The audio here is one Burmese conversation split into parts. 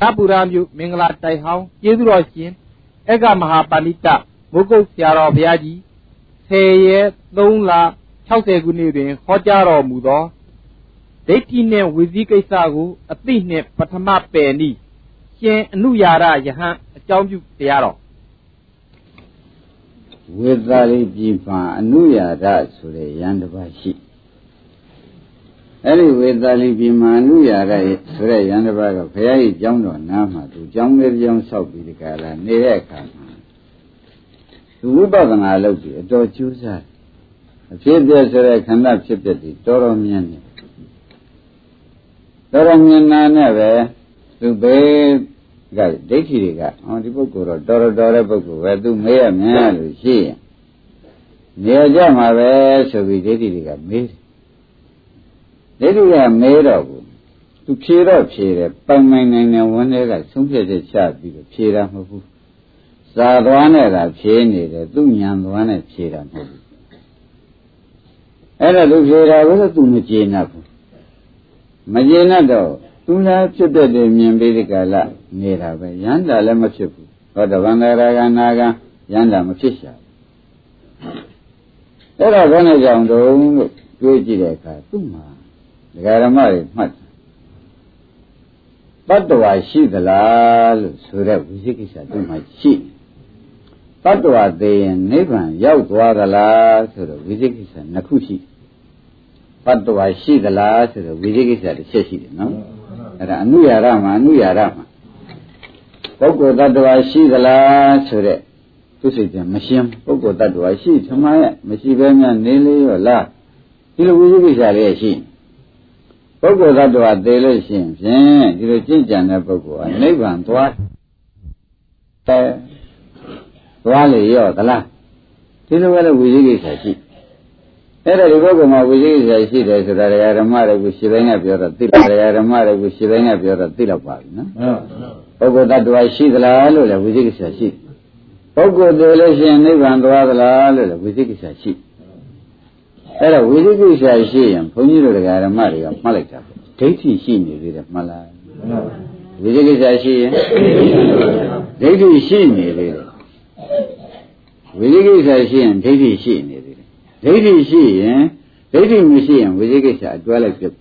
သပူရမြို့မင်္ဂလာတိုက်ဟောင်းကျေးဇူးတော်ရှင်အကမဟာပါဠိတမုဂုတ်ဆရာတော်ဘုရားကြီး10ရက်3လ60ခုနှစ်တွင်ဟောကြားတော်မူသောဒိဋ္ဌိနှင့်ဝိဇိကိစ္စကိုအသိနှင့်ပထမပယ်နည်းရှင်အနုယာရယဟန်အကြောင်းပြုတရားတော်ဝေသာရိပြည်မှာအနုယာရဆိုတဲ့ယန္တပါရှိ အဲ့ဒီဝေသာလိပြည်မှာအနုရာရဆိုတဲ့ယန္တပါကဘုရားကြီးကျောင်းတော်နားမှာသူကျောင်းလေးကျောင်းဆောက်ပြီးဒီကလာနေတဲ့အခါမှာသူဝိပဿနာလုပ်ပြီးအတော်ကျူးစားအဖြစ်ပြဆိုတဲ့ခန္ဓာဖြစ်ပြပြီးတော်တော်မြင်နေတော်တော်မြင်နာနဲ့ပဲသူဘေးကဒိဋ္ဌိတွေကဟောဒီပုဂ္ဂိုလ်တော့တော်တော်တဲ့ပုဂ္ဂိုလ်ပဲသူမေးရမြင်လို့ရှိရင်နေကြမှာပဲဆိုပြီးဒိဋ္ဌိတွေကမေးတယ် ဒိဋ္ဌိကမဲတော့ဘူးသူဖြေတော့ဖြေတယ်ပိုင်ပိုင်နိုင်နိုင်ဝန်းထဲကဆုံးဖြတ်ချက်ချပြီးတော့ဖြေတာမဟုတ်ဘူးစာသွားနဲ့သာဖြေနေတယ်သူညံသွားနဲ့ဖြေတာမဟုတ်ဘူးအဲ့ဒါသူဖြေတာကိုသူမကျေနပ်ဘူးမကျေနပ်တော့သူလားဖြစ်တဲ့တည်းမြင်ပြီးဒီကလာနေတာပဲရန်တာလည်းမဖြစ်ဘူးဟောတဗန္တရာကနာကရန်တာမဖြစ်ရှာအဲ့ဒါဘယ်နဲ့ကြောင့်တုံးလို့တွေးကြည့်တဲ့အခါသူ့မှာ ဒကာရမတွေမှတ်တတ္တဝါရှိသလားလို့ဆိုတဲ့ဝိသိကိစ္စသူ့မှာရှိတတ္တဝါသေးရင်နိဗ္ဗာန်ရောက်သွားသလားဆိုတော့ဝိသိကိစ္စနှစ်ခုရှိတတ္တဝါရှိသလားဆိုတော့ဝိသိကိစ္စတစ်ချက်ရှိတယ်နော်အဲ့ဒါအနုယာရမှာအနုယာရမှာပုဂ္ဂိုလ်တ attva ရှိသလားဆိုတဲ့သူစိတ်ကမရှင်းပုဂ္ဂိုလ်တ attva ရှိသမားရဲ့မရှိဘဲများနေလေရောလားဒီလိုဝိသိကိစ္စလေးရှိ ပုဂ္ဂိုလ်သတ္တဝါသေလို့ရှိရင်ဖြင့်ဒီလိုကြင်ကြံတဲ့ပုဂ္ဂိုလ်ကနိဗ္ဗာန်သွားတယ်သွားလေရောသလားဒီလိုပဲလေဝိသိကိစ္စရှိအဲ့ဒါဒီပုဂ္ဂိုလ်မှာဝိသိကိစ္စရှိတယ်ဆိုတာတရားဓမ္မတွေကိုရှင်းပိုင်းကပြောတော့သိတယ်တရားဓမ္မတွေကိုရှင်းပိုင်းကပြောတော့သိတော့ပါပြီနော်ပုဂ္ဂိုလ်သတ္တဝါရှိသလားလို့လည်းဝိသိကိစ္စရှိပုဂ္ဂိုလ်သေလို့ရှိရင်နိဗ္ဗာန်သွားသလားလို့လည်းဝိသိကိစ္စရှိ အဲ့တော့ဝိသိကိစ္စရှိရင်ဘုန်းကြီးတို့တရားဓမ္မတွေကမှတ်လိုက်တာဒိဋ္ဌိရှိနေသေးတယ်မှတ်လားဝိသိကိစ္စရှိရင်ဒိဋ္ဌိရှိနေသေးတယ်ဝိသိကိစ္စရှိရင်ဒိဋ္ဌိရှိနေသေးတယ်ဒိဋ္ဌိရှိရင်ဒိဋ္ဌိမရှိရင်ဝိသိကိစ္စအတွဲလိုက်ပြတ်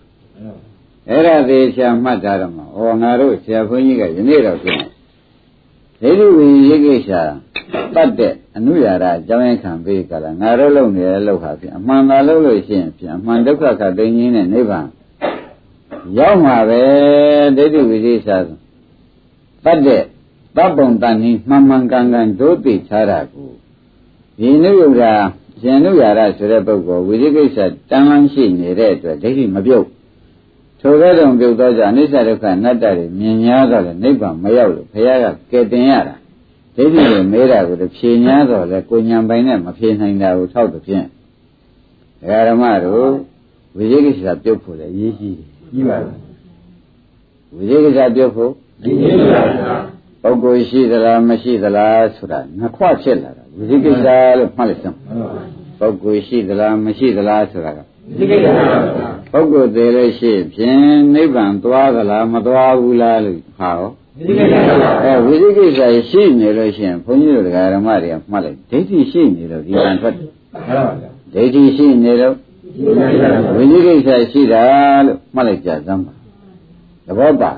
အဲ့ဒါသေးချာမှတ်ထားတော့မှာဩငါတို့ဆရာဘုန်းကြီးကယနေ့တော့ပြင် ဒိဋ္ဌိဝိသိကိစ္စတတ်တဲ့အနုရာရအကြောင်းရခံပေးကြလားငါတို့လုံနေတဲ့လောက်ဟာဖြင့်အမှန်သာလို့လို့ရှိရင်ဖြင့်အမှန်ဒုက္ခခသိင်းကြီးနဲ့နိဗ္ဗာန်ရောက်မှာပဲဒိဋ္ဌိဝိသေသတတ်တဲ့တပ်ပုံတန်ကြီးမှန်မှန်ကန်ကန်ဒုသိချတာကိုဒီနုယုရာရှင်နုရာရဆိုတဲ့ပုဂ္ဂိုလ်ဝိသေကိစ္စတန်လန်းရှိနေတဲ့အတွက်ဒိဋ္ဌိမပြုတ် ထိုကဲ့သို့ပြုတ်သောကြောင့်အနိစ္စဒုက္ခအနတ္တတွေမြင်များတော့လေနိဗ္ဗာန်မရောက်လို့ဘုရားကကယ်တင်ရတာဒိဋ္ဌိကိုမေးတာကိုဖြေညာတော့လေကိုညာပိုင်နဲ့မဖြေနိုင်တာကိုထောက်တဲ့ဖြင့်ဒကာဓမ္မတို့ဝိသေကိစ္စပြုတ်ဖို့လေရေးကြည့်တယ်ကြီးပါလားဝိသေကိစ္စပြုတ်ဖို့ကြီးပါပါပုဂ္ဂိုလ်ရှိသလားမရှိသလားဆိုတာနှစ်ခွဖြစ်လာတာဝိသေကိစ္စလို့မှတ်လိုက်စမ်းပုဂ္ဂိုလ်ရှိသလားမရှိသလားဆိုတာကဝိသေကိစ္စပု ဂ္ဂိုလ်သေးလို့ရှိဖြင့်နိဗ္ဗာန်သွားသလားမသွားဘူးလားလို့ဟာရောအဲဝိသေကိစ္စရှိနေလို့ရှိရင်ဘုန်းကြီးတို့ဓမ္မတွေကမှတ်လိုက်ဒိဋ္ဌိရှိနေလို့ဒီကံထွက်တယ်ဒိဋ္ဌိရှိနေတော့ဝိနည်းကိစ္စရှိတာလို့မှတ်လိုက်ကြသမ်းပါသဘောပါ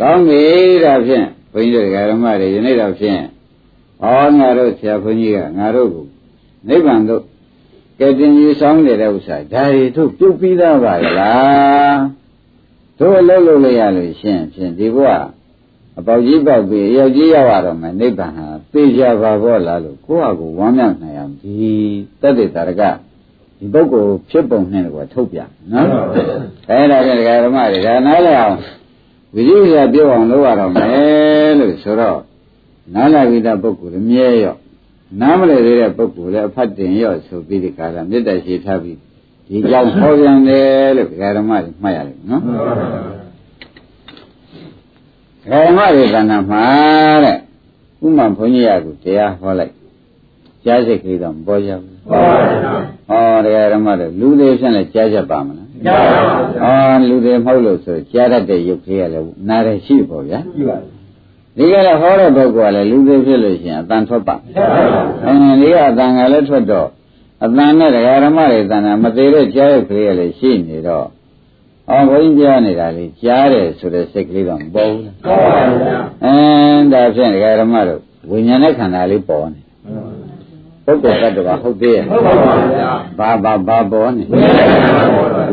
ကောင်းပြီဒါဖြင့်ဘုန်းကြီးတို့ဓမ္မတွေယနေ့တော့ဖြင့်ဟောငါတို့ဆရာဘုန်းကြီးကငါတို့ကိုနိဗ္ဗာန်တို့ ကဲတင်ကြီးဆောင်နေတဲ့ဥစ္စာဒါတွေတို့ပြုတ်ပြီးသားပါလားတို့အလုပ်လုပ်လိုက်ရလို့ရှင်ဖြင့်ဒီဘုရားအပေါကြီးပေါက်ပြီးရောက်ကြီးရောက်ရတော့မယ်နိဗ္ဗာန်ဟာသိကြပါဘောလားလို့ကိုယ့်ဟာကိုယ်ဝမ်းမြောက်နိုင်အောင်ဒီတတ္တိတာရကဒီပုဂ္ဂိုလ်ဖြစ်ပုံနဲ့ကွာထုတ်ပြနော်အဲဒါကြဒကာဓမ္မတွေဒါနားလည်အောင်ဝိရိယပြောအောင်လုပ်ရတော့မယ်လို့ဆိုတော့နားလည်ပြီးသားပုဂ္ဂိုလ်လည်းမြဲရော့ နားမလည်သေးတဲ့ပုဂ္ဂိုလ်လည်းအဖတ်တင်ရော့ဆိုပြီးဒီကာလမေတ္တာရှိထားပြီးဒီကြောင့်ဟောပြန်တယ်လို့ဒကာဓမ္မတွေမှတ်ရတယ်နော်ဒကာဓမ္မတွေကဏ္ဍမှာတဲ့ဥမာဘုန်းကြီးရကိုတရားဟောလိုက်ကြားစိတ်ကလေးတော့မပေါ်ကြဘူးဟောပါဘူးဟောတရားဓမ္မတွေလူသေးဖြင့်လည်းကြားချက်ပါမလားကြားပါဘူးအော်လူတွေမဟုတ်လို့ဆိုကြားတတ်တဲ့ရုပ်ကြီးကလည်းနားရရှိပေါ့ဗျာရှိပါ ဒီကလည်းဟောတဲ့ပုဂ္ဂိုလ်ကလည်းလူတွေဖြစ်လို့ရှိရင်အတန်ထွက်ပါအင်းဒီကအတန်ကလည်းထွက်တော့အတန်နဲ့တရားဓမ္မတွေတန်တာမသေးတဲ့ကြားရုပ်ကလေးကလည်းရှိနေတော့အော်ဘုန်းကြီးကြားနေတာလေကြားတယ်ဆိုတဲ့စိတ်ကလေးတော့မပေါ်ဘူးလားပေါ်ပါဘူးဗျာအင်းဒါဖြင့်တရားဓမ္မတို့ဝိညာဉ်နဲ့ခန္ဓာလေးပေါ်နေပုဂ္ဂိုလ်တ attva ဟုတ်သေးရဲ့ဟုတ်ပါပါဗျာဘာဘာဘာပေါ်နေ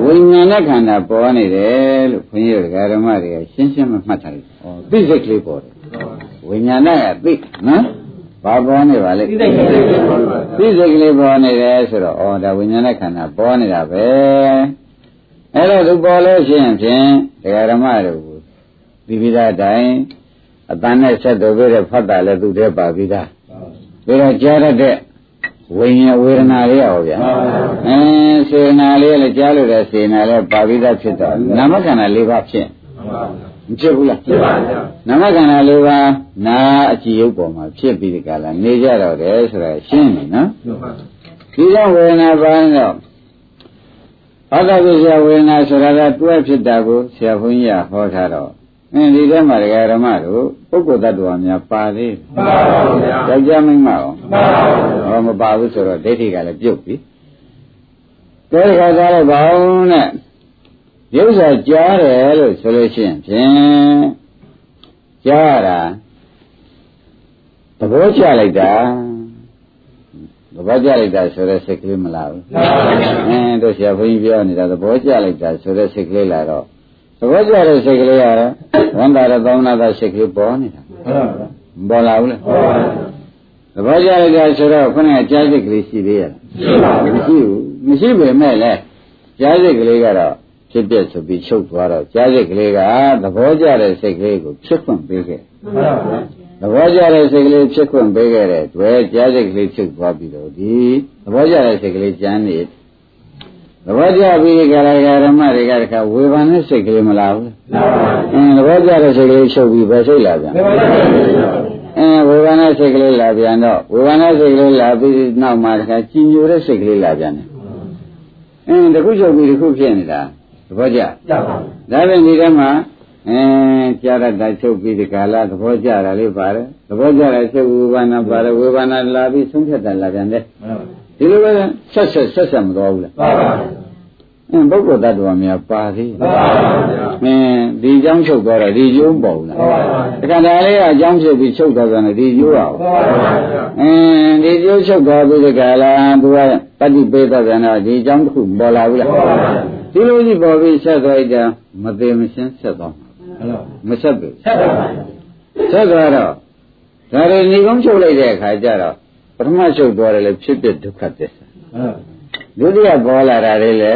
ဝိညာဉ်နဲ့ခန္ဓာပေါ်နေတယ်လို့ခွန်ကြီးတို့ဓမ္မတွေကရှင်းရှင်းမမှတ်ထားလိုက်။ဩသိစိတ်ကလေးပေါ်တယ်။ ဝိညာဉ်နဲ့ကသိနော်။ဘာပေါ်နေပါလဲသိစိတ်ကလေးပေါ်ပါသိစိတ်ကလေးပေါ်နေတယ်ဆိုတော့ဩဒါဝိညာဉ်နဲ့ခန္ဓာပေါ်နေတာပဲ။အဲ့တော့သူပေါ်လို့ရှိရင်ဖြင့်ဓမ္မတို့ဒီပိသားတိုင်းအတန်နဲ့ဆက်တော်ပြတဲ့ဖတ်တာလည်းသူတည်းပါပြီးသား။ဒါတော့ကြားရတဲ့ဝိညာဉ်ဝေဒနာလေးရောဗျာအင်းစေနာလေးလည်းကြားလို့တဲ့စေနာလေးပါပြီးသားဖြစ်တော့နာမခန္ဓာ၄ပါးဖြစ်မဖြစ်ဘူးလားဖြစ်ပါဗျာနာမခန္ဓာ၄ပါး နာအကြည့်ရုပ်ပေါ်မှာဖြစ်ပြီးဒီကလာနေကြတော့တယ်ဆိုတာရှင်းပြီနော်ဒီကြောင့်ဝေဒနာပါတော့ဘာသာပြဆရာဝေဒနာဆိုတာကတွဲဖြစ်တာကိုဆရာဘုန်းကြီးကဟောထားတော့အင်းဒီထဲမှာဒကာဓမ္မတို့ပုဂ္ဂိုလ်တ attva များပါသေးပါပါဘုရားယောက်ျားမိန်းမရောပါပါဟောမပါဘူးဆိုတော့ဒိဋ္ဌိကလည်းပြုတ်ပြီတဲ့ခါသားလည်းဘာလို့နဲ့ရုပ်စာကြားတယ်လို့ဆိုလို့ရှိရင်ဖြင့်ကြားတာသ ဘောကျလိုက်တာသဘောကျလိုက်တာဆိုတဲ့စိတ်ကလေးမလားဘူးအင်းတို့ဆရာဘုန်းကြီးပြောနေတာသဘောကျလိုက်တာဆိုတဲ့စိတ်ကလေးလာတော့သဘောကျတဲ့စိတ်ကလေးရတယ်ဝန်တာတဲ့သောင်းနာတဲ့စိတ်ကလေးပေါ်နေတာပေါ်လာဘူးလေသဘောကျတဲ့ကြာဆိုတော့ခုနကကြားစိတ်ကလေးရှိသေးရဲ့မရှိဘူးမရှိပေမဲ့လည်းကြားစိတ်ကလေးကတော့ဖြစ်ပြဆိုပြီးချုပ်သွားတော့ကြားစိတ်ကလေးကသဘောကျတဲ့စိတ်ကလေးကိုဖြစ်ခွင့်ပေးခဲ့ သဘောကျတဲ့စိတ်ကလေးဖြစ်ခွင့်ပေးခဲ့တဲ့တွေ့ကြားစိတ်ကလေးချုပ်သွားပြီးတော့ဒီသဘောကျတဲ့စိတ်ကလေးကျမ်းနေသဘောကျပြီးကြရဓမ္မတွေကတခါဝေဘာနဲ့စိတ်ကလေးမလာဘူးလားအင်းသဘောကျတဲ့စိတ်ကလေးချုပ်ပြီးပဲစိတ်လာပြန်အင်းဝေဘာနဲ့စိတ်ကလေးလာပြန်တော့ဝေဘာနဲ့စိတ်ကလေးလာပြီးနောက်မှတခါကြည်ညိုတဲ့စိတ်ကလေးလာပြန်တယ်အင်းတခုချုပ်ပြီးတခုဖြစ်နေတာသဘောကျကျပါဒါပြန်ဒီထဲမှာ အင်းကြာရတာချုပ်ပြီးဒီကာလသဘောကျတာလေးပါတယ်သဘောကျတဲ့ချုပ်ဝေဘာနာပါတယ်ဝေဘာနာလာပြီးဆုံးဖြတ်တာလာပြန်တယ်ဒီလိုပဲဆက်ဆက်ဆက်ဆက်မသွားဘူးလားပါပါအင်းပုဂ္ဂိုလ်တ attva များပါသေးပါပါဗျာအင်းဒီအကြောင်းချုပ်သွားတော့ဒီကျိုးမပေါ်ဘူးလားပါပါတခါတည်းလေးကအကြောင်းဖြစ်ပြီးချုပ်သွားတယ်ဒီကျိုးအောင်ပါပါဗျာအင်းဒီကျိုးချုပ်သွားပြီးဒီကလာသူကတတိပေးတော့တယ်တော့ဒီအကြောင်းတစ်ခုပေါ်လာဘူးလားပါပါဒီလိုကြီးပေါ်ပြီးဆက်သွားကြမသေးမရှင်းဆက်သွား မှာမဆက်ဘူးဆက်သွားပါဆက်သွားတော့ဒါတွေညီကုန်းချုပ်လိုက်တဲ့အခါကျတော့ပထမချုပ်သွားတယ်လေဖြစ်ဖြစ်ဒုက္ခသစ္စာဒုတိယပေါ်လာတာလေးလေ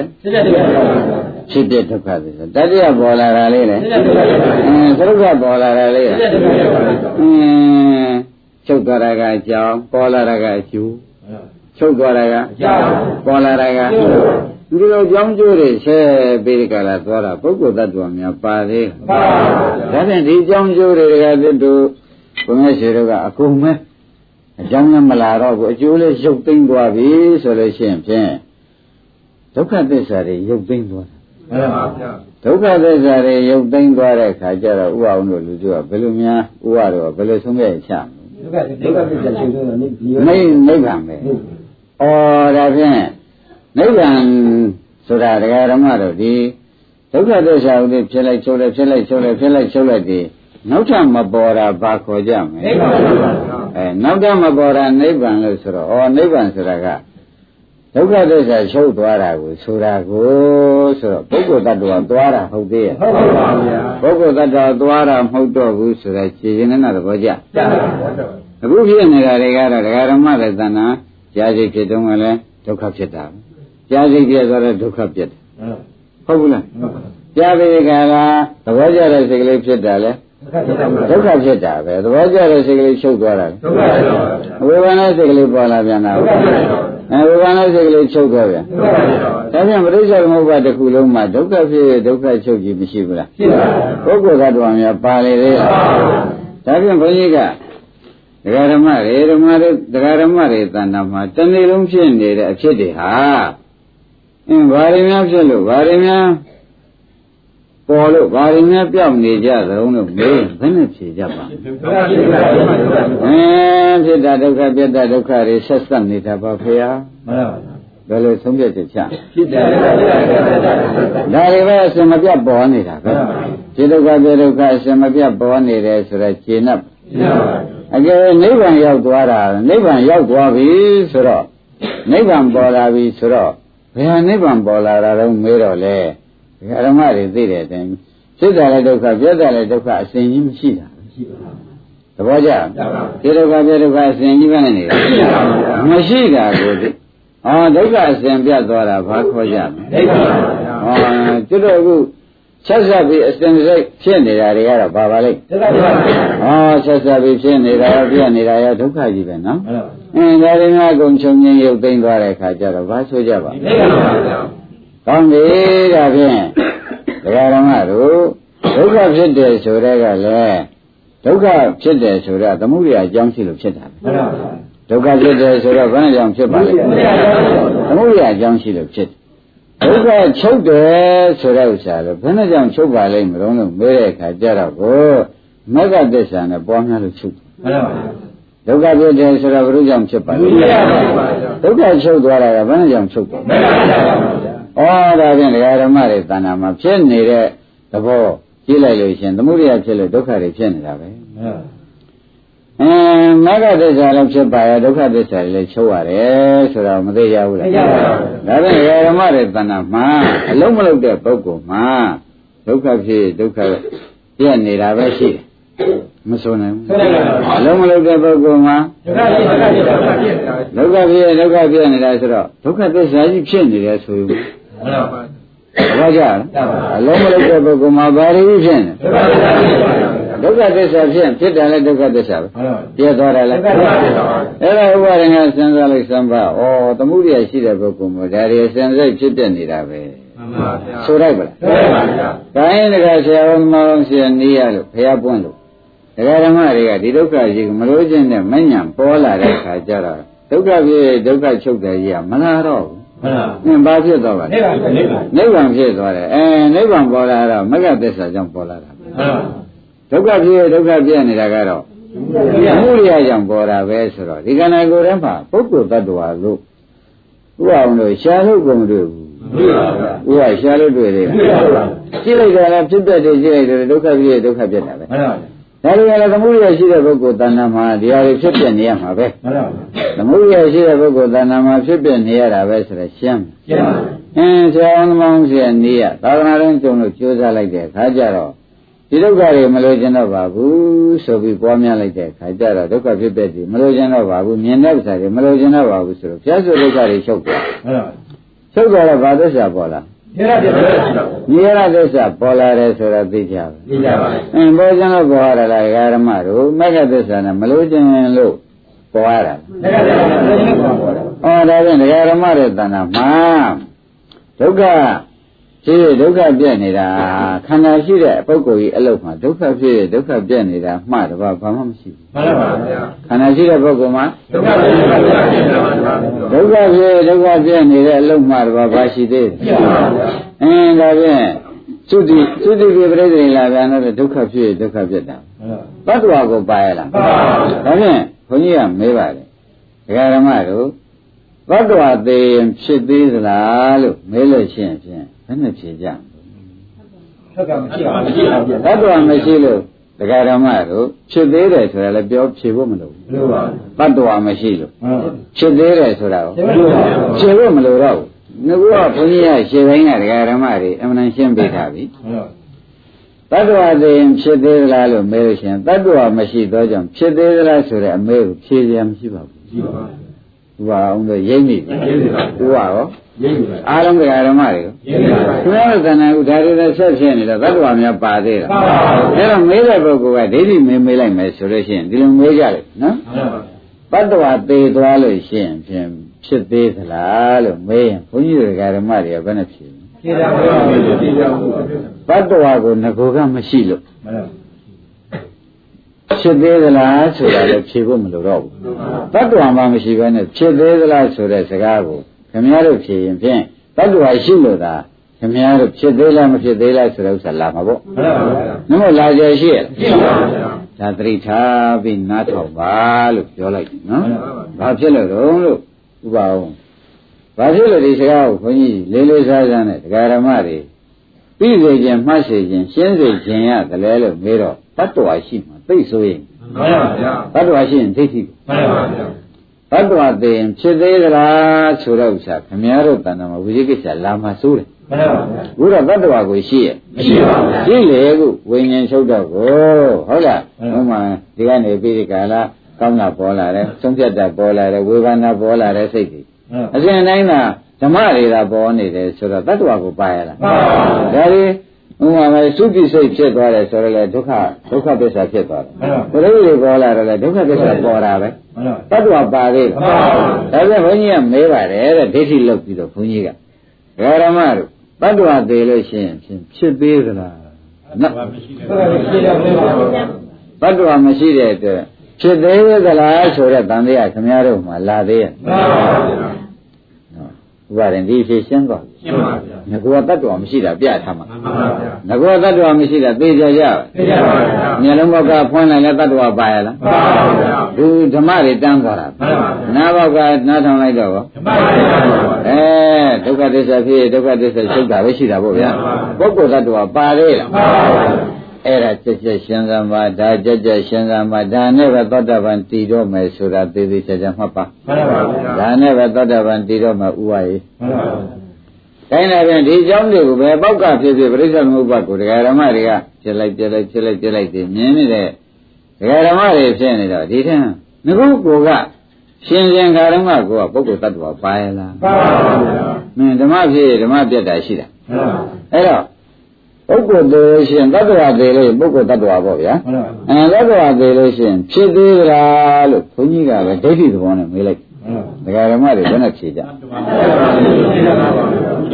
ဖြစ်ဖြစ်ဒုက္ခသစ္စာတတိယပေါ်လာတာလေးလေအင်းသရုပ်ကပေါ်လာတာလေးအင်းချုပ်သွားတာကအကြောင်းပေါ်လာတာကအကျိုးချုပ်သွားတာကအကြောင်းပေါ်လာတာက ဒီလိုကြောင်းကျိုးတွေဆဲပေးကြလာသွားတာပုဂ္ဂိုလ်တ attva များပါသေးပါဒါဖြင့်ဒီကြောင်းကျိုးတွေကတည်းကဘုရားရှိတော်ကအကုန်မဲ့အကြောင်းလည်းမလာတော့ဘူးအကျိုးလည်းရုပ်သိမ်းသွားပြီဆိုလို့ရှိရင်ဖြင့်ဒုက္ခသစ္စာတွေရုပ်သိမ်းသွားတာမှန်ပါဗျာဒုက္ခသစ္စာတွေရုပ်သိမ်းသွားတဲ့ခါကျတော့ဥအောင်တို့လူတို့ကဘယ်လိုများဥရတော့ဘယ်လိုဆုံးဖြတ်ချမလဲဒုက္ခဒုက္ခသစ္စာရှင်းဆုံးတော့နိဗ္ဗာန်ပဲဩဒါဖြင့် နိဗ္ဗာန်ဆိုတာတရားဓမ္မတို့ဒီဒုက္ခသစ္စာဥဒိဖြစ်လိုက်ချုပ်လိုက်ဖြစ်လိုက်ချုပ်လိုက်ဖြစ်လိုက်ချုပ်လိုက်ဒီနောက်ထပ်မပေါ်တာဘာခေါ်ကြမလဲနိဗ္ဗာန်ပါဗျာအဲနောက်ထပ်မပေါ်တာနိဗ္ဗာန်လို့ဆိုတော့ဩနိဗ္ဗာန်ဆိုတာကဒုက္ခသစ္စာချုပ်သွားတာကိုဆိုတာကိုဆိုတော့ပုဂ္ဂိုလ်တ attva သွားတာဟုတ်သေးရဲ့ဟုတ်ပါဗျာပုဂ္ဂိုလ်တ attva သွားတာမဟုတ်တော့ဘူးဆိုတာခြေရင်နဲ့သဘောကျကျပါပါအခုဖြစ်နေတာတွေကတော့ဒကာရမတဲ့သဏ္ဍာန်ကြာစိတ်ဖြစ်တုန်းကလည်းဒုက္ခဖြစ်တာ ကြာစိတ်ပြဆိုတော့ဒုက္ခဖြစ်တယ်ဟုတ်ဘူးလားကြာပြီကလာသဘောကျတဲ့စိတ်ကလေးဖြစ်တာလေဒုက္ခဖြစ်တာပဲသဘောကျတဲ့စိတ်ကလေးချုပ်သွားတာဒုက္ခဖြစ်ပါဘူးဝေဘာနာစိတ်ကလေးပေါ်လာပြန်တာဒုက္ခဖြစ်ပါအဲဝေဘာနာစိတ်ကလေးချုပ်သွားပြန်ဒုက္ခဖြစ်ပါဒါပြန်ပရိစ္ဆေသမုပ္ပါတစ်ခုလုံးမှာဒုက္ခဖြစ်ဒုက္ခချုပ်ကြီးမရှိဘူးလားဖြစ်ပါဘူးပုဂ္ဂိုလ်သတ္တဝါများပါလေသေးလားဒါပြန်ဘုန်းကြီးကဒကာဓမ္မတွေဓမ္မတွေဒကာဓမ္မတွေတဏ္ဍာမှာတနေ့လုံးဖြစ်နေတဲ့အဖြစ်တွေဟာ အင်းဘာရင်းများဖြစ်လို့ဘာရင်းများပေါ်လို့ဘာရင်းများပြောင်းနေကြသလုံးလို့မေးဘယ်နဲ့ဖြေကြပါအင်းဖြစ်တာဒုက္ခပြတ်တာဒုက္ခတွေဆက်ဆက်နေတာပါဖေဟာမှန်ပါပါဘယ်လိုဆုံးဖြတ်ချက်ချဖြစ်တယ်ဒါတွေပဲအစမပြတ်ပေါ်နေတာပဲခြေဒုက္ခပြဒုက္ခအစမပြတ်ပေါ်နေတယ်ဆိုတော့ခြေနပ်အကယ်နိဗ္ဗာန်ရောက်သွားတာနိဗ္ဗာန်ရောက်သွားပြီဆိုတော့နိဗ္ဗာန်ပေါ်လာပြီဆိုတော့ ဘယ်ဟာနိဗ္ဗာန်ပေါ်လာတာတော့မေးတော့လေဒီအရမတွေသိတဲ့အတိုင်းဖြစ်တာလည်းဒုက္ခပြတ်တာလည်းဒုက္ခအစဉ်ကြီးမရှိတာမရှိပါဘူးသဘောကျခြေဒုက္ခပြဒုက္ခအစဉ်ကြီးပဲနေတယ်မရှိတာကိုသိဟောဒုက္ခအစဉ်ပြတ်သွားတာဘာခေါ်ကြမလဲဟောကျွတ်တော့အခုဆက်ဆက်ပြီးအစဉ်စိတ်ဖြစ်နေတာတွေကတော့ဘာပါလိမ့်ဟောဆက်ဆက်ပြီးဖြစ်နေတာရောပြတ်နေတာရောဒုက္ခကြီးပဲနော် အင်းဒါရင်ကအကုန်ချုပ်ငင်းရုပ်သိမ်းသွားတဲ့ခါကျတော့ဘာဆိုကြပါကောင်းပြီဒါဖြင့်ဒကာရမတို့ဒုက္ခဖြစ်တယ်ဆိုတဲ့ကလည်းဒုက္ခဖြစ်တယ်ဆိုတော့သမှုရိယအကြောင်းရှိလို့ဖြစ်တာပဲဒုက္ခဖြစ်တယ်ဆိုတော့ဘယ်နဲ့ကြောင့်ဖြစ်ပါလဲသမုဒိယအကြောင်းရှိလို့ဖြစ်ဒုက္ခချုပ်တယ်ဆိုတဲ့ဥစ္စာတော့ဘယ်နဲ့ကြောင့်ချုပ်ပါလိမ့်မလို့လို့မေးတဲ့အခါကျတော့ကိုမဂ္ဂသစ္စာနဲ့ပွားများလို့ချုပ်မှန်ပါပါ ဒုက္ခဖြစ်တယ်ဆိုတော့ဘယ်လိုကြောင့်ဖြစ်ပါလဲဒုက္ခချုပ်သွားတာကဘယ်နဲ့ကြောင့်ချုပ်ပါလဲဩဒါဖြင့်ဒကာဓမ္မတွေတဏ္ဍာမှာဖြစ်နေတဲ့သဘောကြည့်လိုက်လို့ရှင်သမုဒိယဖြစ်လို့ဒုက္ခတွေဖြစ်နေတာပဲမှန်ပါအင်းမဂ္ဂသစ္စာလည်းဖြစ်ပါရဲ့ဒုက္ခသစ္စာလည်းချုပ်ရတယ်ဆိုတော့မသိရဘူးလားသိပါဘူးဒါဖြင့်ဓမ္မတွေတဏ္ဍာမှာအလုံးမလုံးတဲ့ပုဂ္ဂိုလ်မှာဒုက္ခဖြစ်ဒုက္ခပြည့်နေတာပဲရှိတယ် မဆိုနိုင်ဘူးအလုံးမလုံးတဲ့ပုဂ္ဂိုလ်မှာဒုက္ခဖြစ်ဒုက္ခပြည့်နေတာဆိုတော့ဒုက္ခသစ္စာကြီးဖြစ်နေတယ်ဆိုရင်ဘာကြအလုံးမလုံးတဲ့ပုဂ္ဂိုလ်မှာဘာတွေဖြစ်နေဒုက္ခသစ္စာဖြစ်ဖြစ်တယ်လဲဒုက္ခသစ္စာပဲပြည့်သွားတယ်လဲအဲ့ဒါဥပါဒငါစဉ်းစားလိုက်စမ်းပါဩသမှုရိယရှိတဲ့ပုဂ္ဂိုလ်မျိုးဒါတွေစဉ်းစားဖြစ်ပြနေတာပဲမှန်ပါဗျာဆိုလိုက်ပါလားမှန်ပါဗျာဒါရင်တကဆရာတော်မောင်ဆရာနေရလို့ဘုရားပွင့်လို့ ဒကာဓမ္မတွေကဒီဒုက္ခကြီးမလို့ခြင်းနဲ့မညံပေါ်လာတဲ့ခါကျတော့ဒုက္ခဖြစ်ဒုက္ခချုပ်တယ်ကြီးကမလာတော့ဘူးမှန်ပါဘာဖြစ်သွားပါလဲနိဗ္ဗာန်ဖြစ်သွားတယ်အဲနိဗ္ဗာန်ပေါ်လာတော့မဂ္ဂသစ္စာကြောင့်ပေါ်လာတာမှန်ပါဒုက္ခဖြစ်ဒုက္ခပြနေတာကတော့မှုရိယကြောင့်ပေါ်တာပဲဆိုတော့ဒီကဏ္ဍကိုယ်ထဲမှာပုဂ္ဂိုလ်တ attva လို့ဥအောင်လို့ရှားလို့ကုန်တွေ့ဘူးဥကရှားလို့တွေ့တယ်ကြည့်လိုက်ကြလားဖြစ်တဲ့တည်းကြည့်လိုက်တယ်ဒုက္ခဖြစ်ဒုက္ခပြတာပဲ ဒါတွေကလည်းသမှုရိယရှိတဲ့ပုဂ္ဂိုလ်တဏ္ဍာမှာဒီဟာတွေဖြစ်ပြနေရမှာပဲသမှုရိယရှိတဲ့ပုဂ္ဂိုလ်တဏ္ဍာမှာဖြစ်ပြနေရတာပဲဆိုတော့ရှင်းရှင်းပါအင်းဆရာအောင်သမောင်းဆရာနေရသာသနာ့ရင်ကြုံလို့ကြိုးစားလိုက်တဲ့အခါကျတော့ဒီဒုက္ခတွေမလို့ကျင်တော့ပါဘူးဆိုပြီးပွားများလိုက်တဲ့ခါကျတော့ဒုက္ခဖြစ်တဲ့ဒီမလို့ကျင်တော့ပါဘူးမြင်တဲ့ဥစ္စာတွေမလို့ကျင်တော့ပါဘူးဆိုတော့ဘုရားဆိုဒုက္ခတွေချုပ်သွားဟုတ်ပါချုပ်သွားတော့ဘာသစ္စာပေါ်လာနိ ရသစ္စာနိရသစ္စာပေါ်လာတယ်ဆိုတော့သိကြပါသိကြပါအင်းပေါ်ကျင်တော့ပေါ်ရတာလားဓမ္မတို့မဂ္ဂသစ္စာနဲ့မလို့ကျင်လို့ပေါ်ရတာမဂ္ဂသစ္စာနဲ့ပေါ်ရတာအော်ဒါဖြင့်ဓမ္မရဲ့တဏ္ဍာမှာဒုက္ခ ဖြစ်ဒုက္ခပြက်နေတာခန္ဓာရှိတဲ့ပုဂ္ဂိုလ်ကြီးအလုပ်မှာဒုက္ခဖြစ်ဒုက္ခပြက်နေတာမှတပါဘာမှမရှိဘူးမှန်ပါဗျာခန္ဓာရှိတဲ့ပုဂ္ဂိုလ်မှာဒုက္ခဖြစ်ဒုက္ခပြက်နေတာဒုက္ခဖြစ်ဒုက္ခပြက်နေတဲ့အလုပ်မှတပါဘာရှိသေးလဲမှန်ပါဗျာအင်းဒါဖြင့်သုတိသုတိပြပရိသေလာပြန်တော့ဒုက္ခဖြစ်ဒုက္ခပြက်တာမှန်ပါဘတ်တော်ကိုပါရလားမှန်ပါဒါဖြင့်ဘုန်းကြီးကမေးပါတယ်ဒကာဓမ္မတို့ဘတ်တော်သေးရင်ဖြစ်သေးသလားလို့မေးလို့ရှိရင်ဖြင့် ဘယ်နဲ့ဖြေကြသက်ကမရှိပါဘူးမရှိပါဘူးသတ္တဝါမရှိလို့တရားဓမ္မတို့ဖြစ်သေးတယ်ဆိုတာလည်းပြောဖြေဖို့မလိုဘူးမလိုပါဘူးတတ္တဝါမရှိလို့ဖြစ်သေးတယ်ဆိုတာကိုဖြေဖို့မလိုတော့ဘူးငါကဘုန်းကြီးကရှင်းတိုင်းကတရားဓမ္မတွေအမှန်တန်ရှင်းပေးထားပြီတတ္တဝါသိရင်ဖြစ်သေးသလားလို့မေးလို့ရှိရင်တတ္တဝါမရှိတော့ကြောင့်ဖြစ်သေးသလားဆိုတဲ့အမေးကိုဖြေရမရှိပါဘူးရှိပါဘူးဥပါအောင်လို့ရိမ့်နေပြီဥပါရောရိမ့်ပြီအားလုံးတရားဓမ္မတွေရိမ့်ပါပါ ဘုရားသဏ္ဍာန်ဥဒါတွေလည်းဆက်ဖြစ်နေတော့သတ္တဝါများပါသေးတာအဲ့တော့မေးတဲ့ပုဂ္ဂိုလ်ကဒိဋ္ဌိမေးမေးလိုက်မယ်ဆိုလို့ရှိရင်ဒီလိုမေးကြတယ်နော်တတ္တဝါသေးသွားလို့ရှိရင်ဖြင့်ဖြစ်သေးသလားလို့မေးရင်ဘုန်းကြီးတွေကဓမ္မတွေကဘယ်နဲ့ဖြေလဲဖြေတာပါဘုရားဖြေတာပါတတ္တဝါကိုငကိုကမရှိလို့မှန်ပါဖြစ်သေးသလားဆိုတာလည်းဖြေဖို့မလိုတော့ဘူးတတ္တဝါမှမရှိဘဲနဲ့ဖြစ်သေးသလားဆိုတဲ့စကားကိုခင်ဗျားတို့ဖြေရင်ဖြင့် တတ္တဝါရှိလို့သာခင်ဗျားတို့ဖြစ်သေးလားမဖြစ်သေးလားဆိုတဲ့ဥစ္စာလာမှာပေါ့မှန်ပါဗျာနမို့လာကြရှိရရှိပါဗျာဒါသတိထားပြီးနားထောင်ပါလို့ပြောလိုက်တယ်နော်မှန်ပါပါဘာဖြစ်လို့တုံးလို့ဥပအောင်ဘာဖြစ်လို့ဒီစကားကိုခွန်ကြီးလေးလေးစားစားနဲ့တရားဓမ္မတွေပြီးစေခြင်းမှတ်စေခြင်းရှင်းစေခြင်းရတယ်လဲလို့မေးတော့တတ္တဝါရှိမှသိဆိုရင်မှန်ပါဗျာတတ္တဝါရှိရင်ဒိဋ္ဌိကိုမှန်ပါဗျာ တတ္တဝါသိရင်ဖြစ်သေးသလားဆိုတော့ဥစ္စာခမည်းတော်တဏ္ဍာမှာဝိဇိကိစ္စလာမှစိုးတယ်မှန်ပါဗျာဘုရားတတ္တဝါကိုရှိရဲ့မရှိပါဘူးရှိလေခုဝိညာဉ်ချုပ်တော့ကိုဟုတ်လားဟုတ်ဥမာဒီကနေပြီးဒီကလာကောင်းတာပေါ်လာတယ်သုံးဖြတ်တာပေါ်လာတယ်ဝေဘာနာပေါ်လာတယ်စိတ်တွေအစဉ်တိုင်းကဓမ္မတွေသာပေါ်နေတယ်ဆိုတော့တတ္တဝါကိုပါရလားမှန်ပါဘူးဒါဒီ ဥမာပဲသုတိစိတ်ဖြစ်သွားတယ်ဆိုတော့လေဒုက္ခဒုက္ခသစ္စာဖြစ်သွားတယ်မှန်ပါဘုရားတွေပေါ်လာတော့လေဒုက္ခသစ္စာပေါ်တာပဲမှန်ပါတတ္တဝါပါသေးတယ်မှန်ပါဘူးဒါပြန်ဘုန်းကြီးကမေးပါတယ်တဲ့ဒိဋ္ဌိလောက်ပြီးတော့ဘုန်းကြီးကဓမ္မတို့တတ္တဝါသေးလို့ရှိရင်ဖြင့်ဖြစ်သေးသလားနော်မရှိတယ်ရှိတယ်မှန်ပါဗျာတတ္တဝါမရှိတဲ့အတွက်ဖြစ်သေးသလားဆိုတဲ့တန်တရားခင်ဗျားတို့မှလာသေးရဲ့မှန်ပါဗျာ ဥပါရင်ဒီဖြစ်ရှင်းသွားပြီရှင်းပါဗျာငကောတတ္တဝါမရှိတာပြထားမှာမှန်ပါဗျာငကောတတ္တဝါမရှိတာသိကြကြပါသိကြပါဗျာမျက်လုံးဘောက်ကဖွင့်လိုက်လဲတတ္တဝါပါရလားမှန်ပါဗျာဒီဓမ္မတွေတန်းသွားတာမှန်ပါဗျာနားဘောက်ကနားထောင်လိုက်တော့ကောမှန်ပါဗျာအဲဒုက္ခသစ္စာဖြစ်ဒုက္ခသစ္စာချုပ်တာပဲရှိတာပေါ့ဗျာမှန်ပါပုဂ္ဂိုလ်တ attva ပါသေးလားမှန်ပါဗျာ အဲ့ဒါကြက်ကြက်ရှင်းကမှာဒါကြက်ကြက်ရှင်းကမှာဒါနဲ့ပဲသောတာပန်တည်တော့မယ်ဆိုတာသေသေးချာချာမှတ်ပါမှန်ပါဗျာဒါနဲ့ပဲသောတာပန်တည်တော့မှာဥပါယေမှန်ပါဗျာတိုင်းလည်းပြန်ဒီအကြောင်းတွေကိုပဲပောက်ကဖြစ်ဖြစ်ပြိဿသမုပ္ပါကိုဒကာဓမ္မတွေကပြလိုက်ပြလိုက်ပြလိုက်ပြလိုက်ပြီးမြင်နေတဲ့ဒကာဓမ္မတွေဖြစ်နေတော့ဒီထက်ငခုကိုကရှင်ရှင်ခါရမကိုကပုဂ္ဂိုလ်တ attva ပါရလားပါပါဘုရားမင်းဓမ္မဖြစ်ဓမ္မပြတ်တာရှိတာအဲ့တော့ ပုဂ္ဂိုလ်သေးလို့ရှိရင်တ attva သေးလို့ပုဂ္ဂိုလ်တ attva ပေါ့ဗျာမှန်ပါအဲတ attva သေးလို့ရှိရင်ဖြစ်သေးသလားလို့ဘုန်းကြီးကပဲဒိဋ္ဌိသဘောနဲ့မေးလိုက်မှန်ပါဒကာဓမ္မတွေဘယ်နဲ့ဖြေကြမှန်ပါ